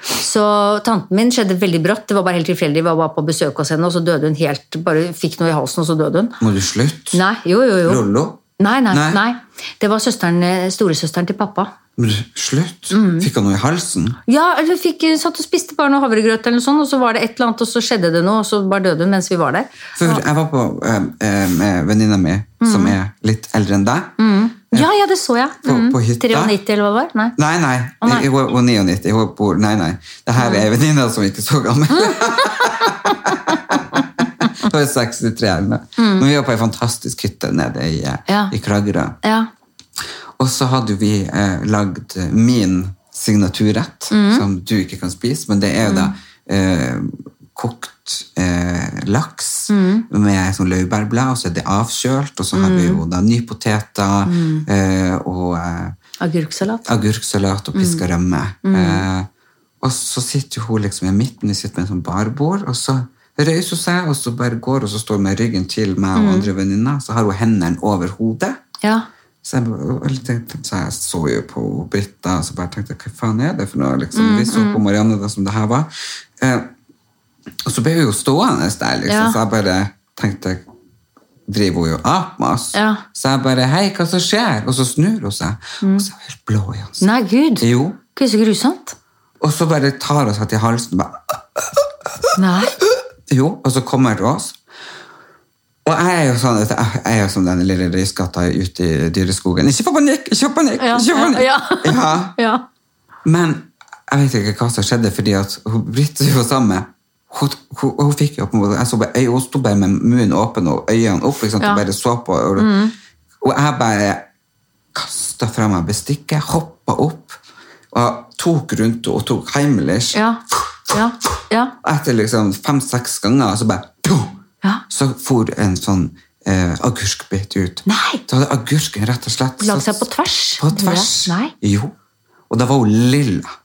Så tanten min skjedde veldig brått. Det var bare helt tilfeldig. Vi var bare på besøk hos henne, og så døde hun helt Bare fikk noe i halsen, og så døde hun. Må du slutte? Nei, jo, jo, jo. Lollo? Nei, nei, Nei. nei. Det var søsteren, eh, storesøsteren til pappa. Men Slutt? Mm. Fikk han noe i halsen? Ja, hun fikk, satt og spiste bare noe havregrøt, eller noe sånt, og så var det et eller annet, og så skjedde det noe, og så bare døde hun mens vi var der. For jeg var på eh, eh, med venninna mi, Mm. som er litt eldre enn deg. Ja, ja, det så jeg. På- Mm. på hytta? 93, eller hva det var? Nei. Nei, nei. Nei. Hun hun er 99. Hun bor, nei, nei. Det her er ei venninne som ikke er så gammel. Hun er 63 eller mm. Men vi var på ei fantastisk hytte nede i, eh, Mm. Ja. i Kragerø. Ja. Og så hadde vi eh, lagd min signaturrett, Mm. som du ikke kan spise, men det er jo da eh, kokt eh, laks Mm. med sånn laurbærblad, og så er det avkjølt, og så har vi jo da nypoteter Mm. eh, og eh, Agurksalat. agurksalat og piska rømme. Eh, og så sitter hun liksom i midten, vi sitter med en sånn barbord, og så hun seg, og så bare går, og så står hun med ryggen til meg og andre venninner, så har hun hendene over hodet. Ja. Så jeg, tenkte, så jeg så jo på Britta, og så bare tenkte hva faen er det for noe? Liksom, vi så på Marianne da, som det her var. Eh, og så ble hun jo stående der, liksom, Ja. så jeg bare tenkte, driver hun jo opp med oss? Ja. Så jeg bare, hei, hva som skjer? Og så snur hun seg, og så er hun helt blå i ansiktet. Nei, gud. Jo. Gud, så grusomt. Og så bare tar hun seg til halsen, og bare, Nei. Jo, og så kommer oss. Og jeg er jo sånn, at jeg er jo som den lille røyskatta ute i dyreskogen. Ikke få panikk, ikke få panikk, ikke få panikk! ja, ja. Men jeg vet ikke hva som skjedde, fordi at hun Britt jo sammen hun, hun, hun fikk jo på en måte, jeg så bare, Hun sto bare med munnen åpen og øynene opp ikke sant, Ja. og bare så på. Og, og jeg bare kasta fra meg bestikket, hoppa opp og tok rundt henne og tok Heimlich. Ja. Ja. Ja. Etter liksom fem-seks ganger så bare Ja. Så for en sånn eh, agurkbit ut. Nei. Så hadde agurken rett og slett Lagd seg på tvers? På tvers. Nei. Jo. Og da var hun lilla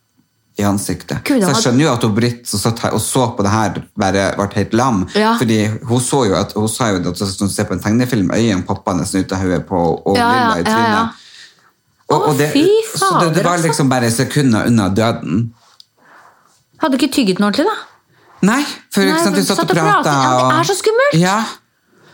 i ansiktet. Gud, så jeg skjønner jo at hun Britt som satt her og så på det her, bare ble helt lam. Ja. Fordi hun så jo at hun sa jo at hun ser på en tegnefilm, øynene poppende ut av hodet på og Ja, lilla i ja, ja. Og, og det, fy så det, det var altså. liksom bare sekunder unna døden. Hadde du ikke tygget den ordentlig, da? Nei, for Nei, sant, vi satt satt og prata. Ja, det er så skummelt. Ja.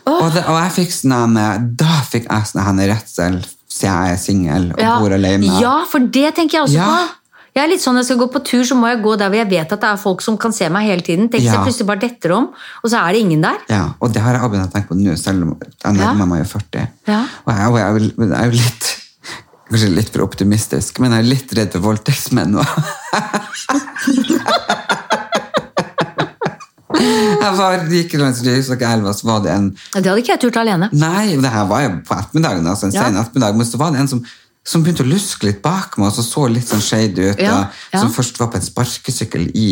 Og, det, og jeg fikk sånn en- Da fikk jeg sånn redsel, siden jeg er singel og Ja. bor alene. ja, for det tenker jeg også Ja. på. Jeg er litt sånn, Når jeg skal gå på tur, så må jeg gå der hvor jeg vet at det er folk som kan se meg hele tiden. Tenk Ja. jeg plutselig bare detter om, og så er det ingen der. Ja, og det har jeg begynt å tenke på nå, selv om jeg nærmer meg jo 40. Ja. Og jeg, og jeg, jeg er jo litt Kanskje litt for optimistisk, men jeg er litt redd for voldtektsmenn nå. jeg var like langs Lysakelva, så var det en Det hadde ikke jeg turt alene. Nei, det her var jo på ettermiddagen, altså en Ja. sen ettermiddag, men så var det en som, som begynte å luske litt bak meg, og så så litt sånn shady ut, Ja, ja. som først var på en sparkesykkel i,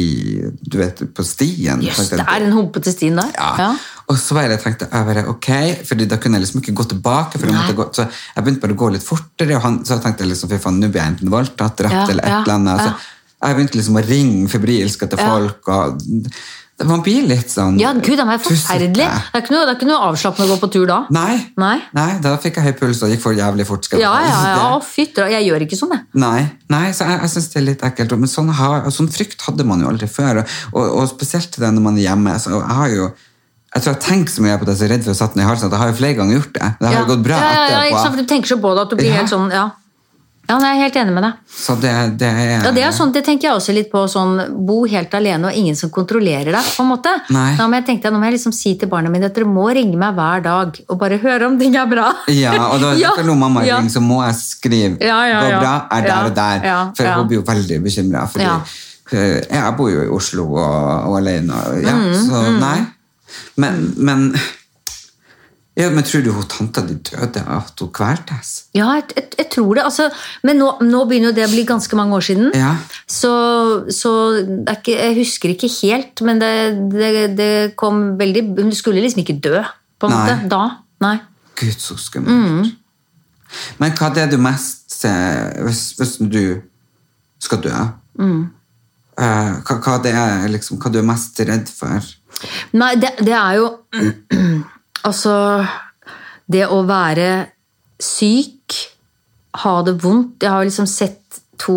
du vet, på stien. Jøss, yes, det er en humpete stien der. ja. Ja. Og så var jeg, tenkte jeg bare, ok, fordi da kunne jeg liksom ikke gå tilbake. For jeg gå, så jeg begynte bare å gå litt fortere, og han, så jeg tenkte liksom, fy faen, nå blir jeg enten voldtatt, drept eller et eller annet. Så jeg begynte liksom å ringe febrilsk etter folk, og man blir litt sånn Ja, gud, det er forferdelig. Det er ikke noe, det avslappende å gå på tur da. Nei. Nei. Nei, da fikk jeg høy puls og gikk for jævlig fort. Ja, ja, ja. Å, Fytter, jeg gjør ikke sånn, jeg. Nei, nei, så jeg, jeg synes det er litt ekkelt. Men sånn, har, sånn frykt hadde man jo aldri før. Og, og, og spesielt det når man er hjemme. Så jeg har jo jeg tror jeg tenker så mye på det, jeg er så redd for å sette den i halsen, at jeg har jo flere ganger gjort det. Det har ja. jo gått bra ja, ja, ja, ikke sant, for Du tenker så på det at du blir helt sånn Ja, ja jeg er helt enig med deg. Så det, det er Ja, Det er sånn, det tenker jeg også litt på. sånn, Bo helt alene og ingen som kontrollerer deg. på en måte. Nei. Da må jeg tenke, nå må jeg liksom si til barna mine at dere må ringe meg hver dag og bare høre om ting er bra. Ja, og da Ja, når mamma ja. så må jeg skrive Ja, ja, 'går bra', er der og der. for hun blir jo veldig bekymra. jeg bor jo i Oslo og, og alene. Og, ja, Mm, så nei. Men, men ja, men tror du hun tanta di døde at hun kveltes? Ja, jeg, jeg, jeg tror det. altså, Men nå, nå begynner jo det å bli ganske mange år siden. Ja. Så, så ikke, jeg husker ikke helt, men det, det, det kom veldig Hun skulle liksom ikke dø, på en Nei. måte. Da. Nei. Gud, så skummelt. Men hva er det du mest ser hvis, hvis du skal dø? Mm. hva, hva, det er, liksom, hva du er mest redd for? Nei, det, det er jo Altså Det å være syk, ha det vondt Jeg har liksom sett to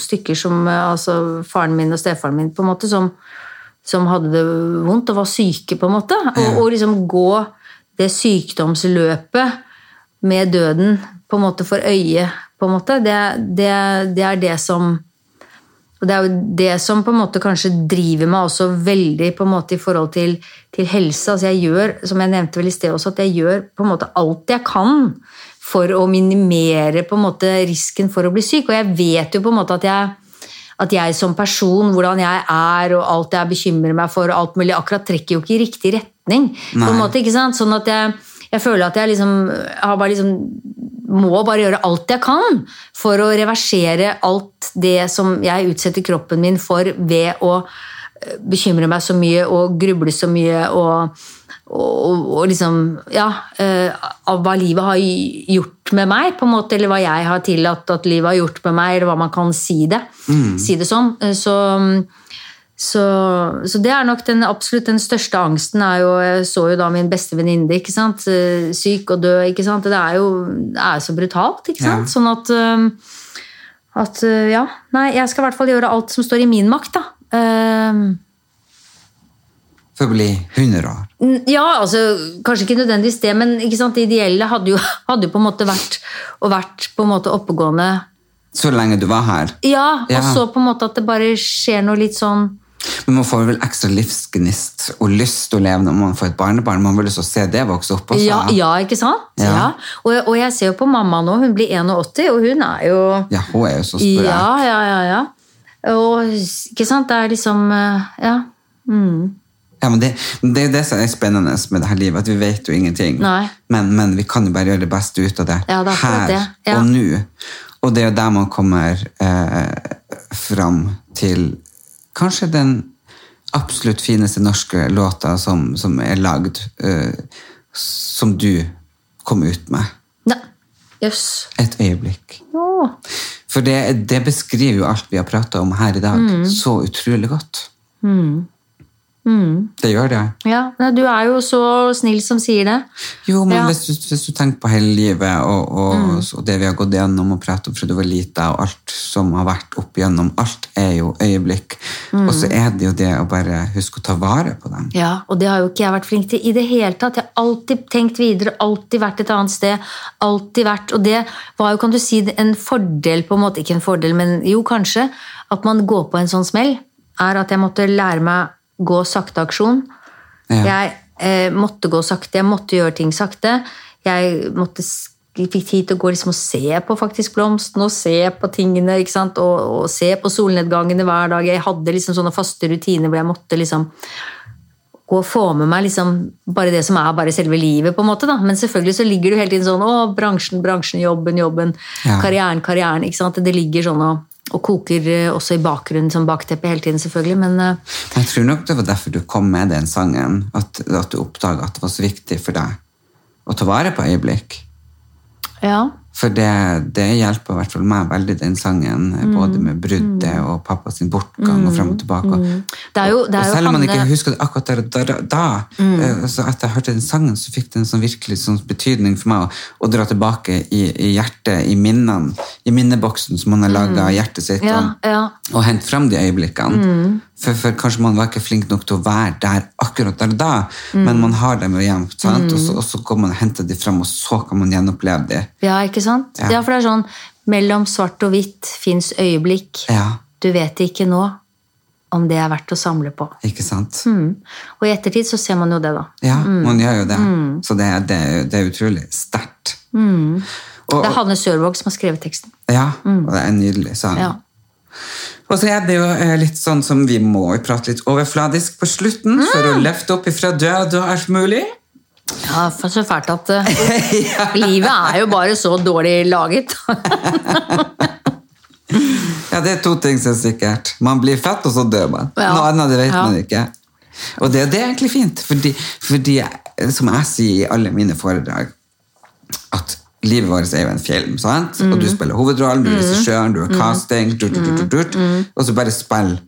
stykker som eh, Altså faren min og stefaren min, på en måte, som, som hadde det vondt og var syke, på en måte. Og, og liksom gå det sykdomsløpet med døden på en måte for øye, på en måte, det, det, det er det som og det er jo det som på en måte kanskje driver meg også veldig på en måte i forhold til, til helse. Altså jeg gjør, som jeg nevnte vel i sted også, at jeg gjør på en måte alt jeg kan for å minimere på en måte risken for å bli syk. Og jeg vet jo på en måte at jeg, at jeg som person, hvordan jeg er og alt jeg bekymrer meg for, og alt mulig, akkurat trekker jo ikke i riktig retning. på en måte, ikke sant? Sånn at jeg, jeg føler at jeg liksom, har bare liksom må bare gjøre alt jeg kan for å reversere alt det som jeg utsetter kroppen min for ved å eh, bekymre meg så mye og gruble så mye og, og, og liksom Ja, eh, av hva livet har gjort med meg, på en måte, eller hva jeg har tillatt at livet har gjort med meg, eller hva man kan si det, si det som. Eh, Så så, så det er nok den absolutt den største angsten. er jo, Jeg så jo da min beste venninne ikke sant? eh, syk og død. ikke sant? Det er jo det er så brutalt. ikke sant? Ja. Sånn at, eh, at eh, Ja. Nei, jeg skal i hvert fall gjøre alt som står i min makt, da. Eh, For å bli 100 år. Ja, altså, kanskje ikke nødvendigvis det, men ikke sant, det ideelle hadde jo, hadde jo på en måte vært å vært på en måte oppegående. Så lenge du var her. Ja, og Ja. så på en måte at det bare skjer noe litt sånn Men man får vel ekstra livsgnist og lyst til å leve når man får et barnebarn. Man vil jo så se det vokse opp også. Ja, ja ikke sant? Ja. Ja. Og, og jeg ser jo på mamma nå, hun blir 81, og hun er jo Ja, hun er jo så sprek. Ja, ja, ja. ja. Og ikke sant, det er liksom Ja. Ja. Ja, men det, det er det som er spennende med dette livet, at vi vet jo ingenting. Men, men vi kan jo bare gjøre det beste ut av det, Ja, det er her det. Ja. og nå. Og det er jo der man kommer eh, fram til kanskje den absolutt fineste norske låta som, som er lagd, uh, som du kom ut med. Nei. Jøss. Et øyeblikk. Ja. For det, det beskriver jo alt vi har prata om her i dag, Mm. så utrolig godt. Det gjør det. Ja, du er jo så snill som sier det. Jo, men Ja. Mm. hvis, du, hvis du tenker på hele livet og, og, og det vi har gått gjennom og pratet om fra du var lita, og alt som har vært opp igjennom, alt er jo øyeblikk. Mm. Og så er det jo det å bare huske å ta vare på dem. Ja, og det har jo ikke jeg vært flink til i det hele tatt. Jeg har alltid tenkt videre, alltid vært et annet sted. alltid vært, Og det var jo, kan du si, en fordel, på en måte, ikke en fordel, men jo kanskje, at man går på en sånn smell, er at jeg måtte lære meg gå sakte aksjon. Ja. Jeg eh, måtte gå sakte, jeg måtte gjøre ting sakte. Jeg måtte fikk tid til å gå liksom og se på faktisk blomstene og se på tingene. ikke sant? Og, og se på solnedgangene hver dag. Jeg hadde liksom sånne faste rutiner hvor jeg måtte liksom gå og få med meg liksom bare det som er bare selve livet. på en måte da. Men selvfølgelig så ligger du hele tiden sånn å, bransjen, bransjen, jobben, jobben, Ja. karrieren, karrieren. ikke sant? Det ligger sånn og, og koker eh, også i bakgrunnen som bakteppe hele tiden, selvfølgelig. Men eh, Jeg tror nok det var derfor du kom med den sangen. At, at du oppdaga at det var så viktig for deg å ta vare på øyeblikk. ja. For det, det hjelper i hvert fall meg veldig, den sangen. Mm. Både med bruddet og pappa sin bortgang og frem og tilbake. Og, Det er jo- det er og selv om man ikke husker det akkurat der og da, da Mm. eh, så etter jeg hørte den sangen, så fikk det en sånn virkelig sånn betydning for meg å, å dra tilbake i, i hjertet, i minnene, i minneboksen som man har laga av hjertet sitt. Mm. Ja, og- ja. og hente frem de øyeblikkene. For, for kanskje man var ikke flink nok til å være der akkurat der og da, men man har dem jo gjemt. sant? Og, så, og så går man og henter dem frem, og så kan man gjenoppleve dem. ja, ikke sant? Ja. Ja. for det er sånn mellom svart og hvitt fins øyeblikk. Ja, Du vet ikke nå om det er verdt å samle på. ikke sant? Mm. Og i ettertid så ser man jo det, da. Ja, man gjør jo det. Så det, det, det er utrolig sterkt. Mm. Det er Hanne Sørvåg som har skrevet teksten. ja, og det er en nydelig sang. Ja. Og så er det jo eh, litt sånn som vi må prate litt overfladisk på slutten, for å løfte opp ifra død og alt mulig. Ja, for så fælt at ja. livet er jo bare så dårlig laget. Ja, det er to ting som er sikkert. Man blir fett, og så dør man. Ja. Noe annet vet Ja. man ikke. Og det, det er egentlig fint, fordi, fordi som jeg sier i alle mine foredrag, at livet vårt er jo en film, sant? og Mm. du spiller hovedrollen, du er regissøren, du har casting, du, du, du, du, du, Mm. og så bare spill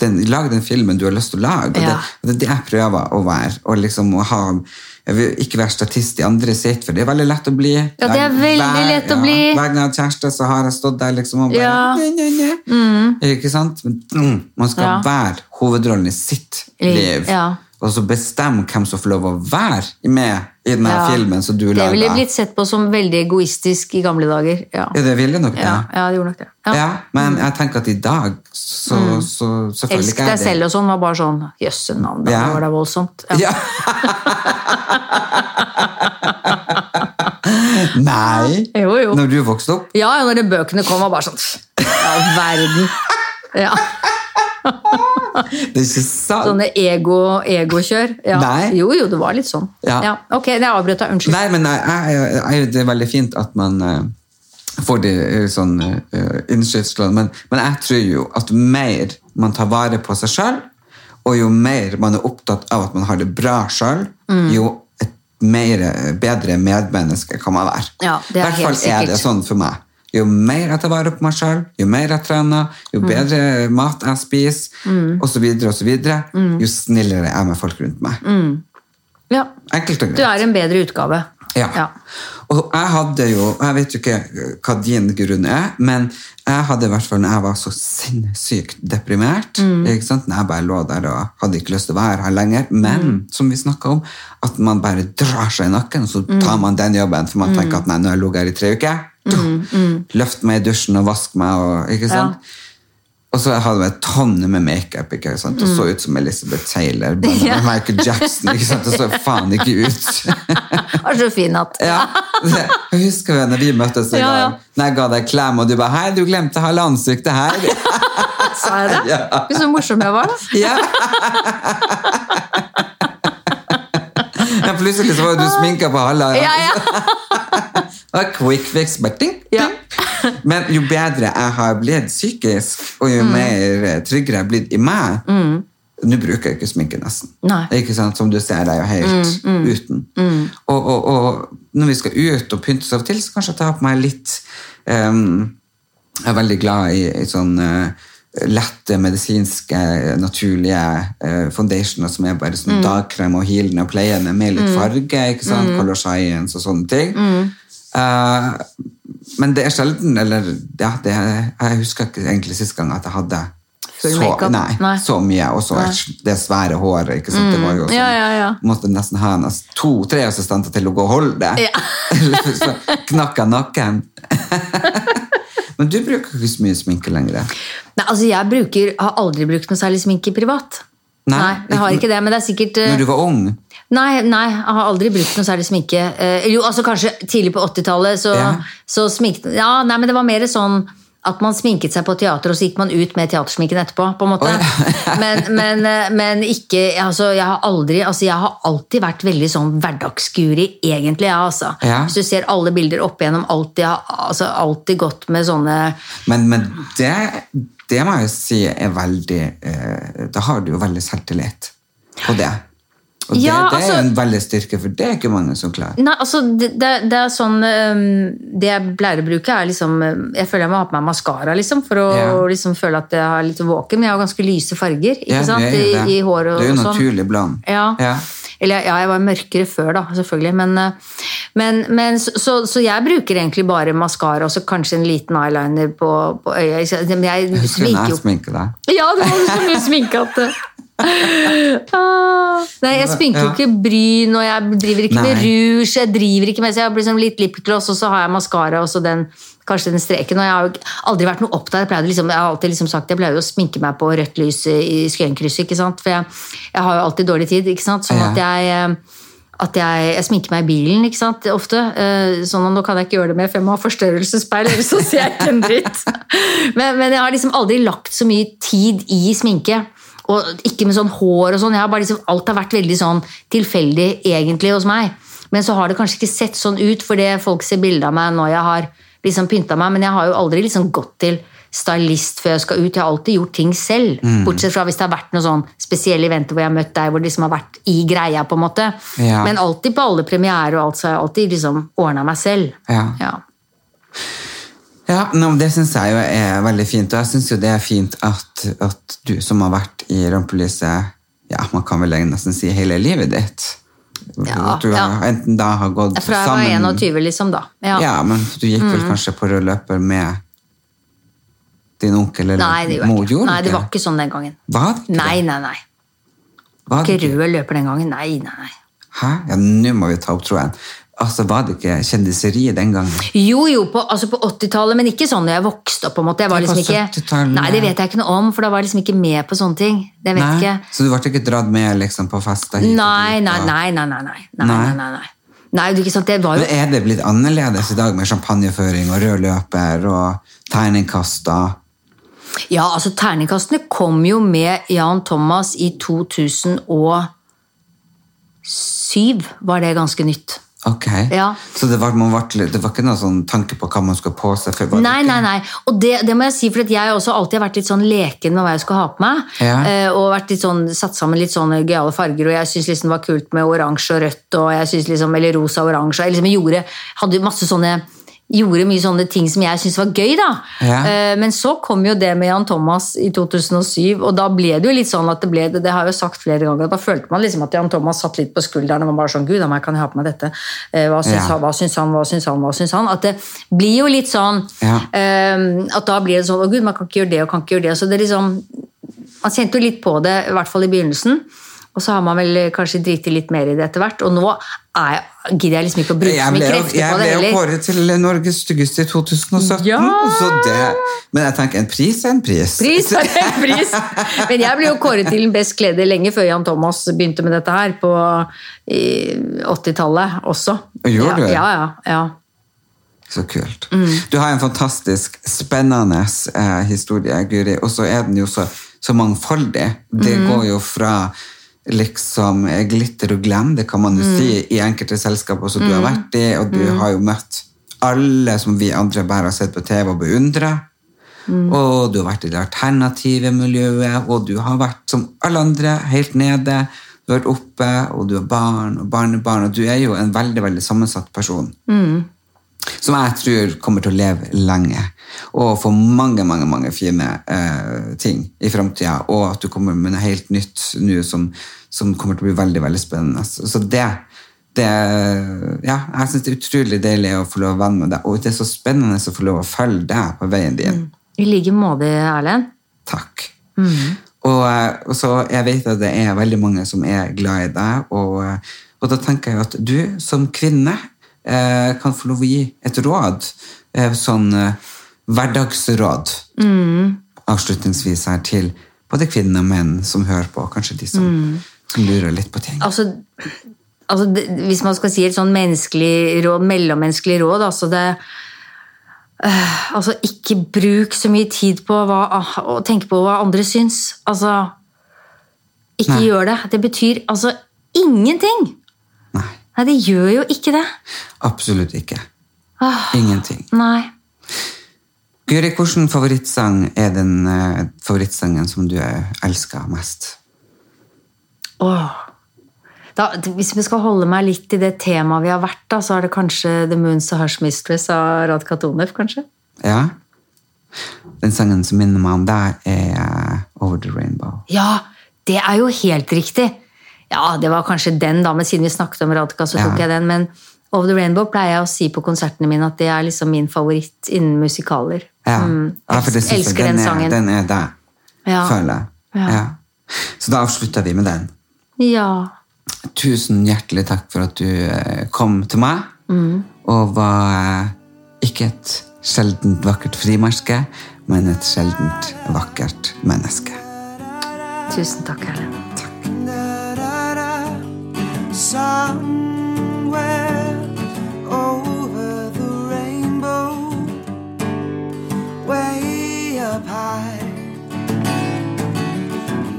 den, lag den filmen du har lyst til å lage. Og Ja. det, og det er det jeg prøver å være. Og liksom å ha, jeg vil ikke være statist i andre sitt, for det er veldig lett å bli. Ja, det er veldig lett å bli. Hver gang jeg har kjæreste, så har jeg stått der liksom og bare Ja. «Nye, nye, nye». Ikke sant? Men, mm, man skal Ja. være hovedrollen i sitt liv. ja. Og så bestemme hvem som får lov å være med i denne Ja. filmen som du Det ville blitt sett på som veldig egoistisk i gamle dager. Ja, Ja, det ville nok det. ja, ja det gjorde nok det. Ja. Mm. Ja, men jeg tenker at i dag så, så selvfølgelig Elsk ikke er deg selv og sånn var bare sånn Jøsse navn, da Ja. var det voldsomt. Ja. Ja. Nei! Jo, jo. Når du vokste opp? Ja, ja, når de bøkene kom, var bare sånn Ja, verden. Ja, Det er ikke sant. Sånne Ego, ego ja. Nei. Jo, jo, det var litt sånn. Ja. Ok, jeg avbrøt deg. Unnskyld. Nei, men jeg, jeg, jeg, det er veldig fint at man eh, får de sånne sånn uh, men, men jeg tror jo at mer man tar vare på seg sjøl, og jo mer man er opptatt av at man har det bra sjøl, Mm. jo et mer, bedre medmenneske kan man være. Ja, det I hvert fall helt er det sånn for meg. Jo mer jeg tar vare på meg sjøl, jo mer jeg trener, jo Mm. bedre mat jeg spiser, og så videre, Mm. jo snillere jeg er med folk rundt meg. Ja. Enkelt og greit. Du er en bedre utgave. Ja. Ja. Og jeg hadde jo Jeg vet jo ikke hva din grunn er, men jeg hadde i hvert fall når jeg var så sinnssykt deprimert Mm. ikke sant? Når jeg bare lå der og hadde ikke lyst til å være her lenger. Men Mm. som vi snakka om, at man bare drar seg i nakken, og så Mm. tar man den jobben. For man tenker at nei, nå har jeg ligget her i tre uker. Løft meg i dusjen og vask meg. Og, ikke sant? Mm, Ja. Og så hadde jeg tonne med makeup og Mm. så ut som Elizabeth Taylor. Bare med Michael Jackson. ikke sant? og så faen ikke ut. Var så fin at Ja, Jeg husker når vi møttes en Ja, ja. gang, når jeg ga deg klem, og du bare 'Hei, du glemte halve ansiktet her'. Sa jeg det? Ja. Så morsom jeg var, da. Ja. ja plutselig så var du sminka på halve. Ja, ja. Og quick fix, bare ting, Ja. Men jo bedre jeg har blitt psykisk, og Mm. jo mer eh, tryggere jeg har blitt i meg Nå bruker jeg ikke sminke, nesten. Mm, Ikke sant? Som du ser, jeg er jo helt uten. Og, og, og når vi skal ut og pynte oss av og til, så kanskje jeg tar på meg litt um, Jeg er veldig glad i, i sånn uh, lette, medisinske, naturlige uh, foundationer som er bare Mm. sånn dagkrem og healende og pleiende med litt farge. ikke sant? Color science og sånne ting. Mm. Eh, men det er sjelden, eller ja, det, jeg husker ikke egentlig sist gang at jeg hadde så, nei, Nei. så mye, og så det svære håret. ikke sant? Det var jo sånn, Ja, ja, ja. Måtte nesten ha to-tre assistenter til å gå og holde det. Ja. Så knakk jeg nakken. Men du bruker ikke så mye sminke lenger. Nei, altså jeg bruker, har aldri brukt noe særlig sminke privat. Nei, jeg har ikke- det, men det er sikkert eh, Når du var ung? Nei, nei, jeg har aldri brukt noe særlig sminke. Eh, jo, altså kanskje tidlig på 80-tallet så, Ja. så sminket Ja, nei, men det var mer sånn at man sminket seg på teater, og så gikk man ut med teatersminken etterpå. på en måte. men, men, men, ikke altså, jeg, har aldri, altså, jeg har alltid vært veldig sånn hverdagsguri, egentlig. Ja, altså. Ja. Hvis du ser alle bilder opp igjennom, alltid, altså, alltid gått med sånne Men, men det, det må jeg jo si er veldig eh, Da har du jo veldig selvtillit på det. Og det, Ja, det er altså- en veldig styrke, for det er ikke mange som klarer. Nei, altså, det, det, det er sånn Det jeg pleier å bruke, er liksom Jeg føler jeg må ha på meg maskara liksom, for å Ja. liksom, føle at jeg er litt våken. Men jeg har ganske lyse farger ikke Ja, sant? I, i hår og, det er jo sånn. naturlig bland. Ja. Ja. Eller ja, jeg var mørkere før, da, selvfølgelig. Men, øh, men, men så, så, jeg bruker egentlig bare maskara og så kanskje en liten eyeliner på, på øyet. Men jeg du sminker jo sminker deg? ja, det var så mye sminkete. Ah, nei, jeg sminker jo Ja. ikke bryn, og jeg driver ikke med Nei. rouge. Jeg driver ikke med, så jeg har liksom litt lipgloss, og så har jeg maskara og så den, kanskje den streken. Og jeg har jo aldri vært noe opptatt. Jeg, liksom, jeg har alltid liksom sagt jeg pleier jo å sminke meg på rødt lys i Skøyenkrysset, ikke sant? for jeg, jeg har jo alltid dårlig tid. ikke sant? Sånn Ja. at jeg eh, at jeg, jeg sminker meg i bilen ikke sant, ofte. Eh, Sånn at Nå kan jeg ikke gjøre det mer, for jeg må ha forstørrelsesspeil, ellers så ser jeg ikke en dritt. Men, men jeg har liksom aldri lagt så mye tid i sminke. Og ikke med sånn hår og sånn. Jeg har bare liksom, alt har vært veldig sånn tilfeldig egentlig hos meg. Men så har det kanskje ikke sett sånn ut, fordi folk ser bilde av meg når jeg har liksom pynta meg. Men jeg har jo aldri liksom gått til stylist før jeg skal ut. Jeg har alltid gjort ting selv. Bortsett fra hvis det har vært noen sånn spesielle eventer hvor jeg har møtt deg, hvor det liksom har vært i greia. på en måte. Ja. Men alltid på alle premierer og alt, så har jeg alltid liksom ordna meg selv. Ja. Ja. Ja, no, Det syns jeg jo er veldig fint. Og jeg syns jo det er fint at, at du som har vært i rampelyset ja, man kan vel nesten si hele livet ditt Ja, du har, ja. enten da har gått Fra jeg var 21, liksom, da. Ja. Ja, men du gikk vel kanskje på rød løper med din onkel eller Nei, det mor? ikke. Nei, det var ikke sånn den gangen. Var det ikke Nei, nei, nei. Var det ikke? rød løper den gangen. Nei, nei, nei. Hæ? Ja, nå må vi ta opp tråden. Altså, Var det ikke kjendiseriet den gangen? Jo, jo, på, altså på 80-tallet, men ikke sånn da jeg vokste opp. på en måte. Jeg var på liksom ikke, 70-tallet. nei, det vet jeg ikke noe om, for da var jeg liksom ikke med på sånne ting. Det vet Nei? ikke. Så du ble ikke dratt med liksom, på fester? hit Nei, nei, nei, nei, nei, nei. Nei, Nei? nei, nei, nei. Nei, det er ikke sant, det var jo Men Er det blitt annerledes i dag med champagneføring og rød løper og terningkaster? Ja, altså terningkastene kom jo med Jan Thomas i 2007, var det ganske nytt. Ok. Ja. Så det var, man ble, det var ikke noen sånn tanke på hva man skulle på seg? For, Nei, nei, nei. Og det, det må jeg si, for jeg også alltid har vært litt sånn leken med hva jeg skulle ha på meg. Ja. Eh, og vært litt sånn, satt sammen litt sånne gøyale farger, og jeg syns liksom det var kult med oransje og rødt, og jeg synes liksom, eller rosa og oransje. Jeg liksom gjorde, hadde masse sånne Gjorde mye sånne ting som jeg syntes var gøy, da. Ja. Eh, men så kom jo det med Jan Thomas i 2007, og da ble det jo litt sånn at det ble det, det har jeg jo sagt flere ganger, da følte man liksom at Jan Thomas satt litt på skulderen og var bare sånn Gud, da kan jeg ha på meg dette? Eh, hva syns Ja. han, hva syns han, hva syns han, hva syns han? At det blir jo litt sånn Ja. Ehm, at da blir det sånn Å, gud, man kan ikke gjøre det og kan ikke gjøre det. Så det liksom Man kjente jo litt på det, i hvert fall i begynnelsen. Og så har man vel kanskje driti litt mer i det etter hvert. Og nå er, jeg- gidder jeg liksom ikke å bruke så Jeg mye krefter jeg på det ble jo kåret til Norges styggeste i 2017. Ja! Så det, men jeg tenker en pris er en pris. Pris er en pris! Men jeg ble jo kåret til den best kledde lenge før Jan Thomas begynte med dette her, på 80-tallet også. Gjorde ja, du? Ja, ja, ja. Så kult. Mm. Du har en fantastisk spennende eh, historie, Guri, og så er den jo så, så mangfoldig. Det Mm. går jo fra liksom glitter og glam, det kan man jo Mm. si, i enkelte selskaper som du har vært i, og du har jo møtt alle som vi andre bare har sett på TV og beundret. Mm. Og du har vært i det alternative miljøet, og du har vært som alle andre, helt nede. Du har vært oppe, og du har barn og barnebarn, og du er jo en veldig, veldig sammensatt person som jeg tror kommer til å leve lenge. Og få mange mange, mange fine eh, ting i framtida. Og at du kommer med noe helt nytt nå som, som kommer til å bli veldig veldig spennende. Så det, det ja, Jeg syns det er utrolig deilig å få lov å være med deg. Og det er så spennende å få lov å følge deg på veien din. I like måte, Erlend. Takk. Og, eh, og så jeg vet at det er veldig mange som er glad i deg, og, eh, og da tenker jeg at du som kvinne kan få lov å gi et råd, eh, sånn eh, hverdagsråd, avslutningsvis her til både kvinner og menn som hører på, kanskje de som, som lurer litt på ting. Altså, altså det, Hvis man skal si et sånn menneskelig råd, mellommenneskelig råd altså det, øh, Altså, ikke bruk så mye tid på hva, å tenke på hva andre syns. Altså Ikke Nei. gjør det. Det betyr altså ingenting! Nei, Nei, det gjør jo ikke det. absolutt ikke. Åh, Ingenting. Nei. Guri, hvilken favorittsang er den eh, favorittsangen som du eh, elsker mest? Åh. Da, hvis vi skal holde meg litt i det temaet vi har vært, da, så er det kanskje The Moon's a Hush Mistress av Radka Tonev, kanskje? Ja? Den sangen som minner meg om deg, er eh, Over the Rainbow. Ja, det er jo helt riktig. Ja, det var kanskje den, da, men siden vi snakket om Radka, så tok Ja. jeg den. Men Over the Rainbow pleier jeg å si på konsertene mine at det er liksom min favoritt innen musikaler. Ja, Mm, ja for det synes jeg, den, er, sangen. Den er deg, Ja. føler jeg. Ja. Ja. Så da avslutter vi med den. Ja. Tusen hjertelig takk for at du eh, kom til meg, Mm. og var eh, ikke et sjeldent vakkert frimerke, men et sjeldent vakkert menneske. Tusen takk, Erlend. Somewhere over the rainbow, way up high,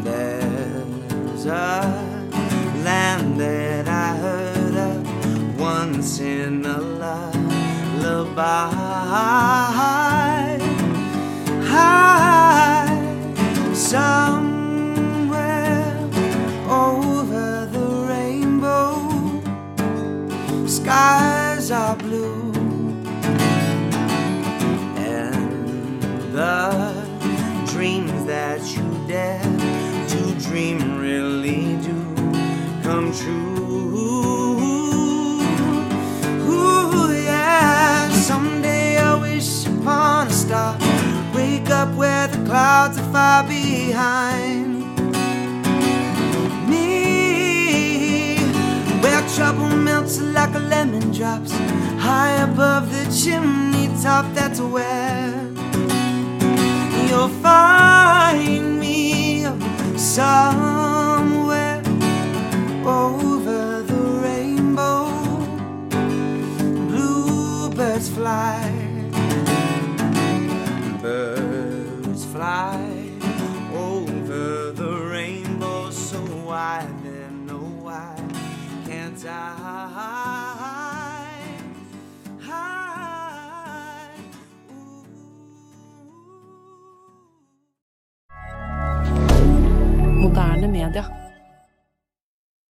there's a land that I heard of once in a lullaby. High, somewhere far behind me. Where trouble melts like a lemon drops. High above the chimney top, that's where you'll find me somewhere over media.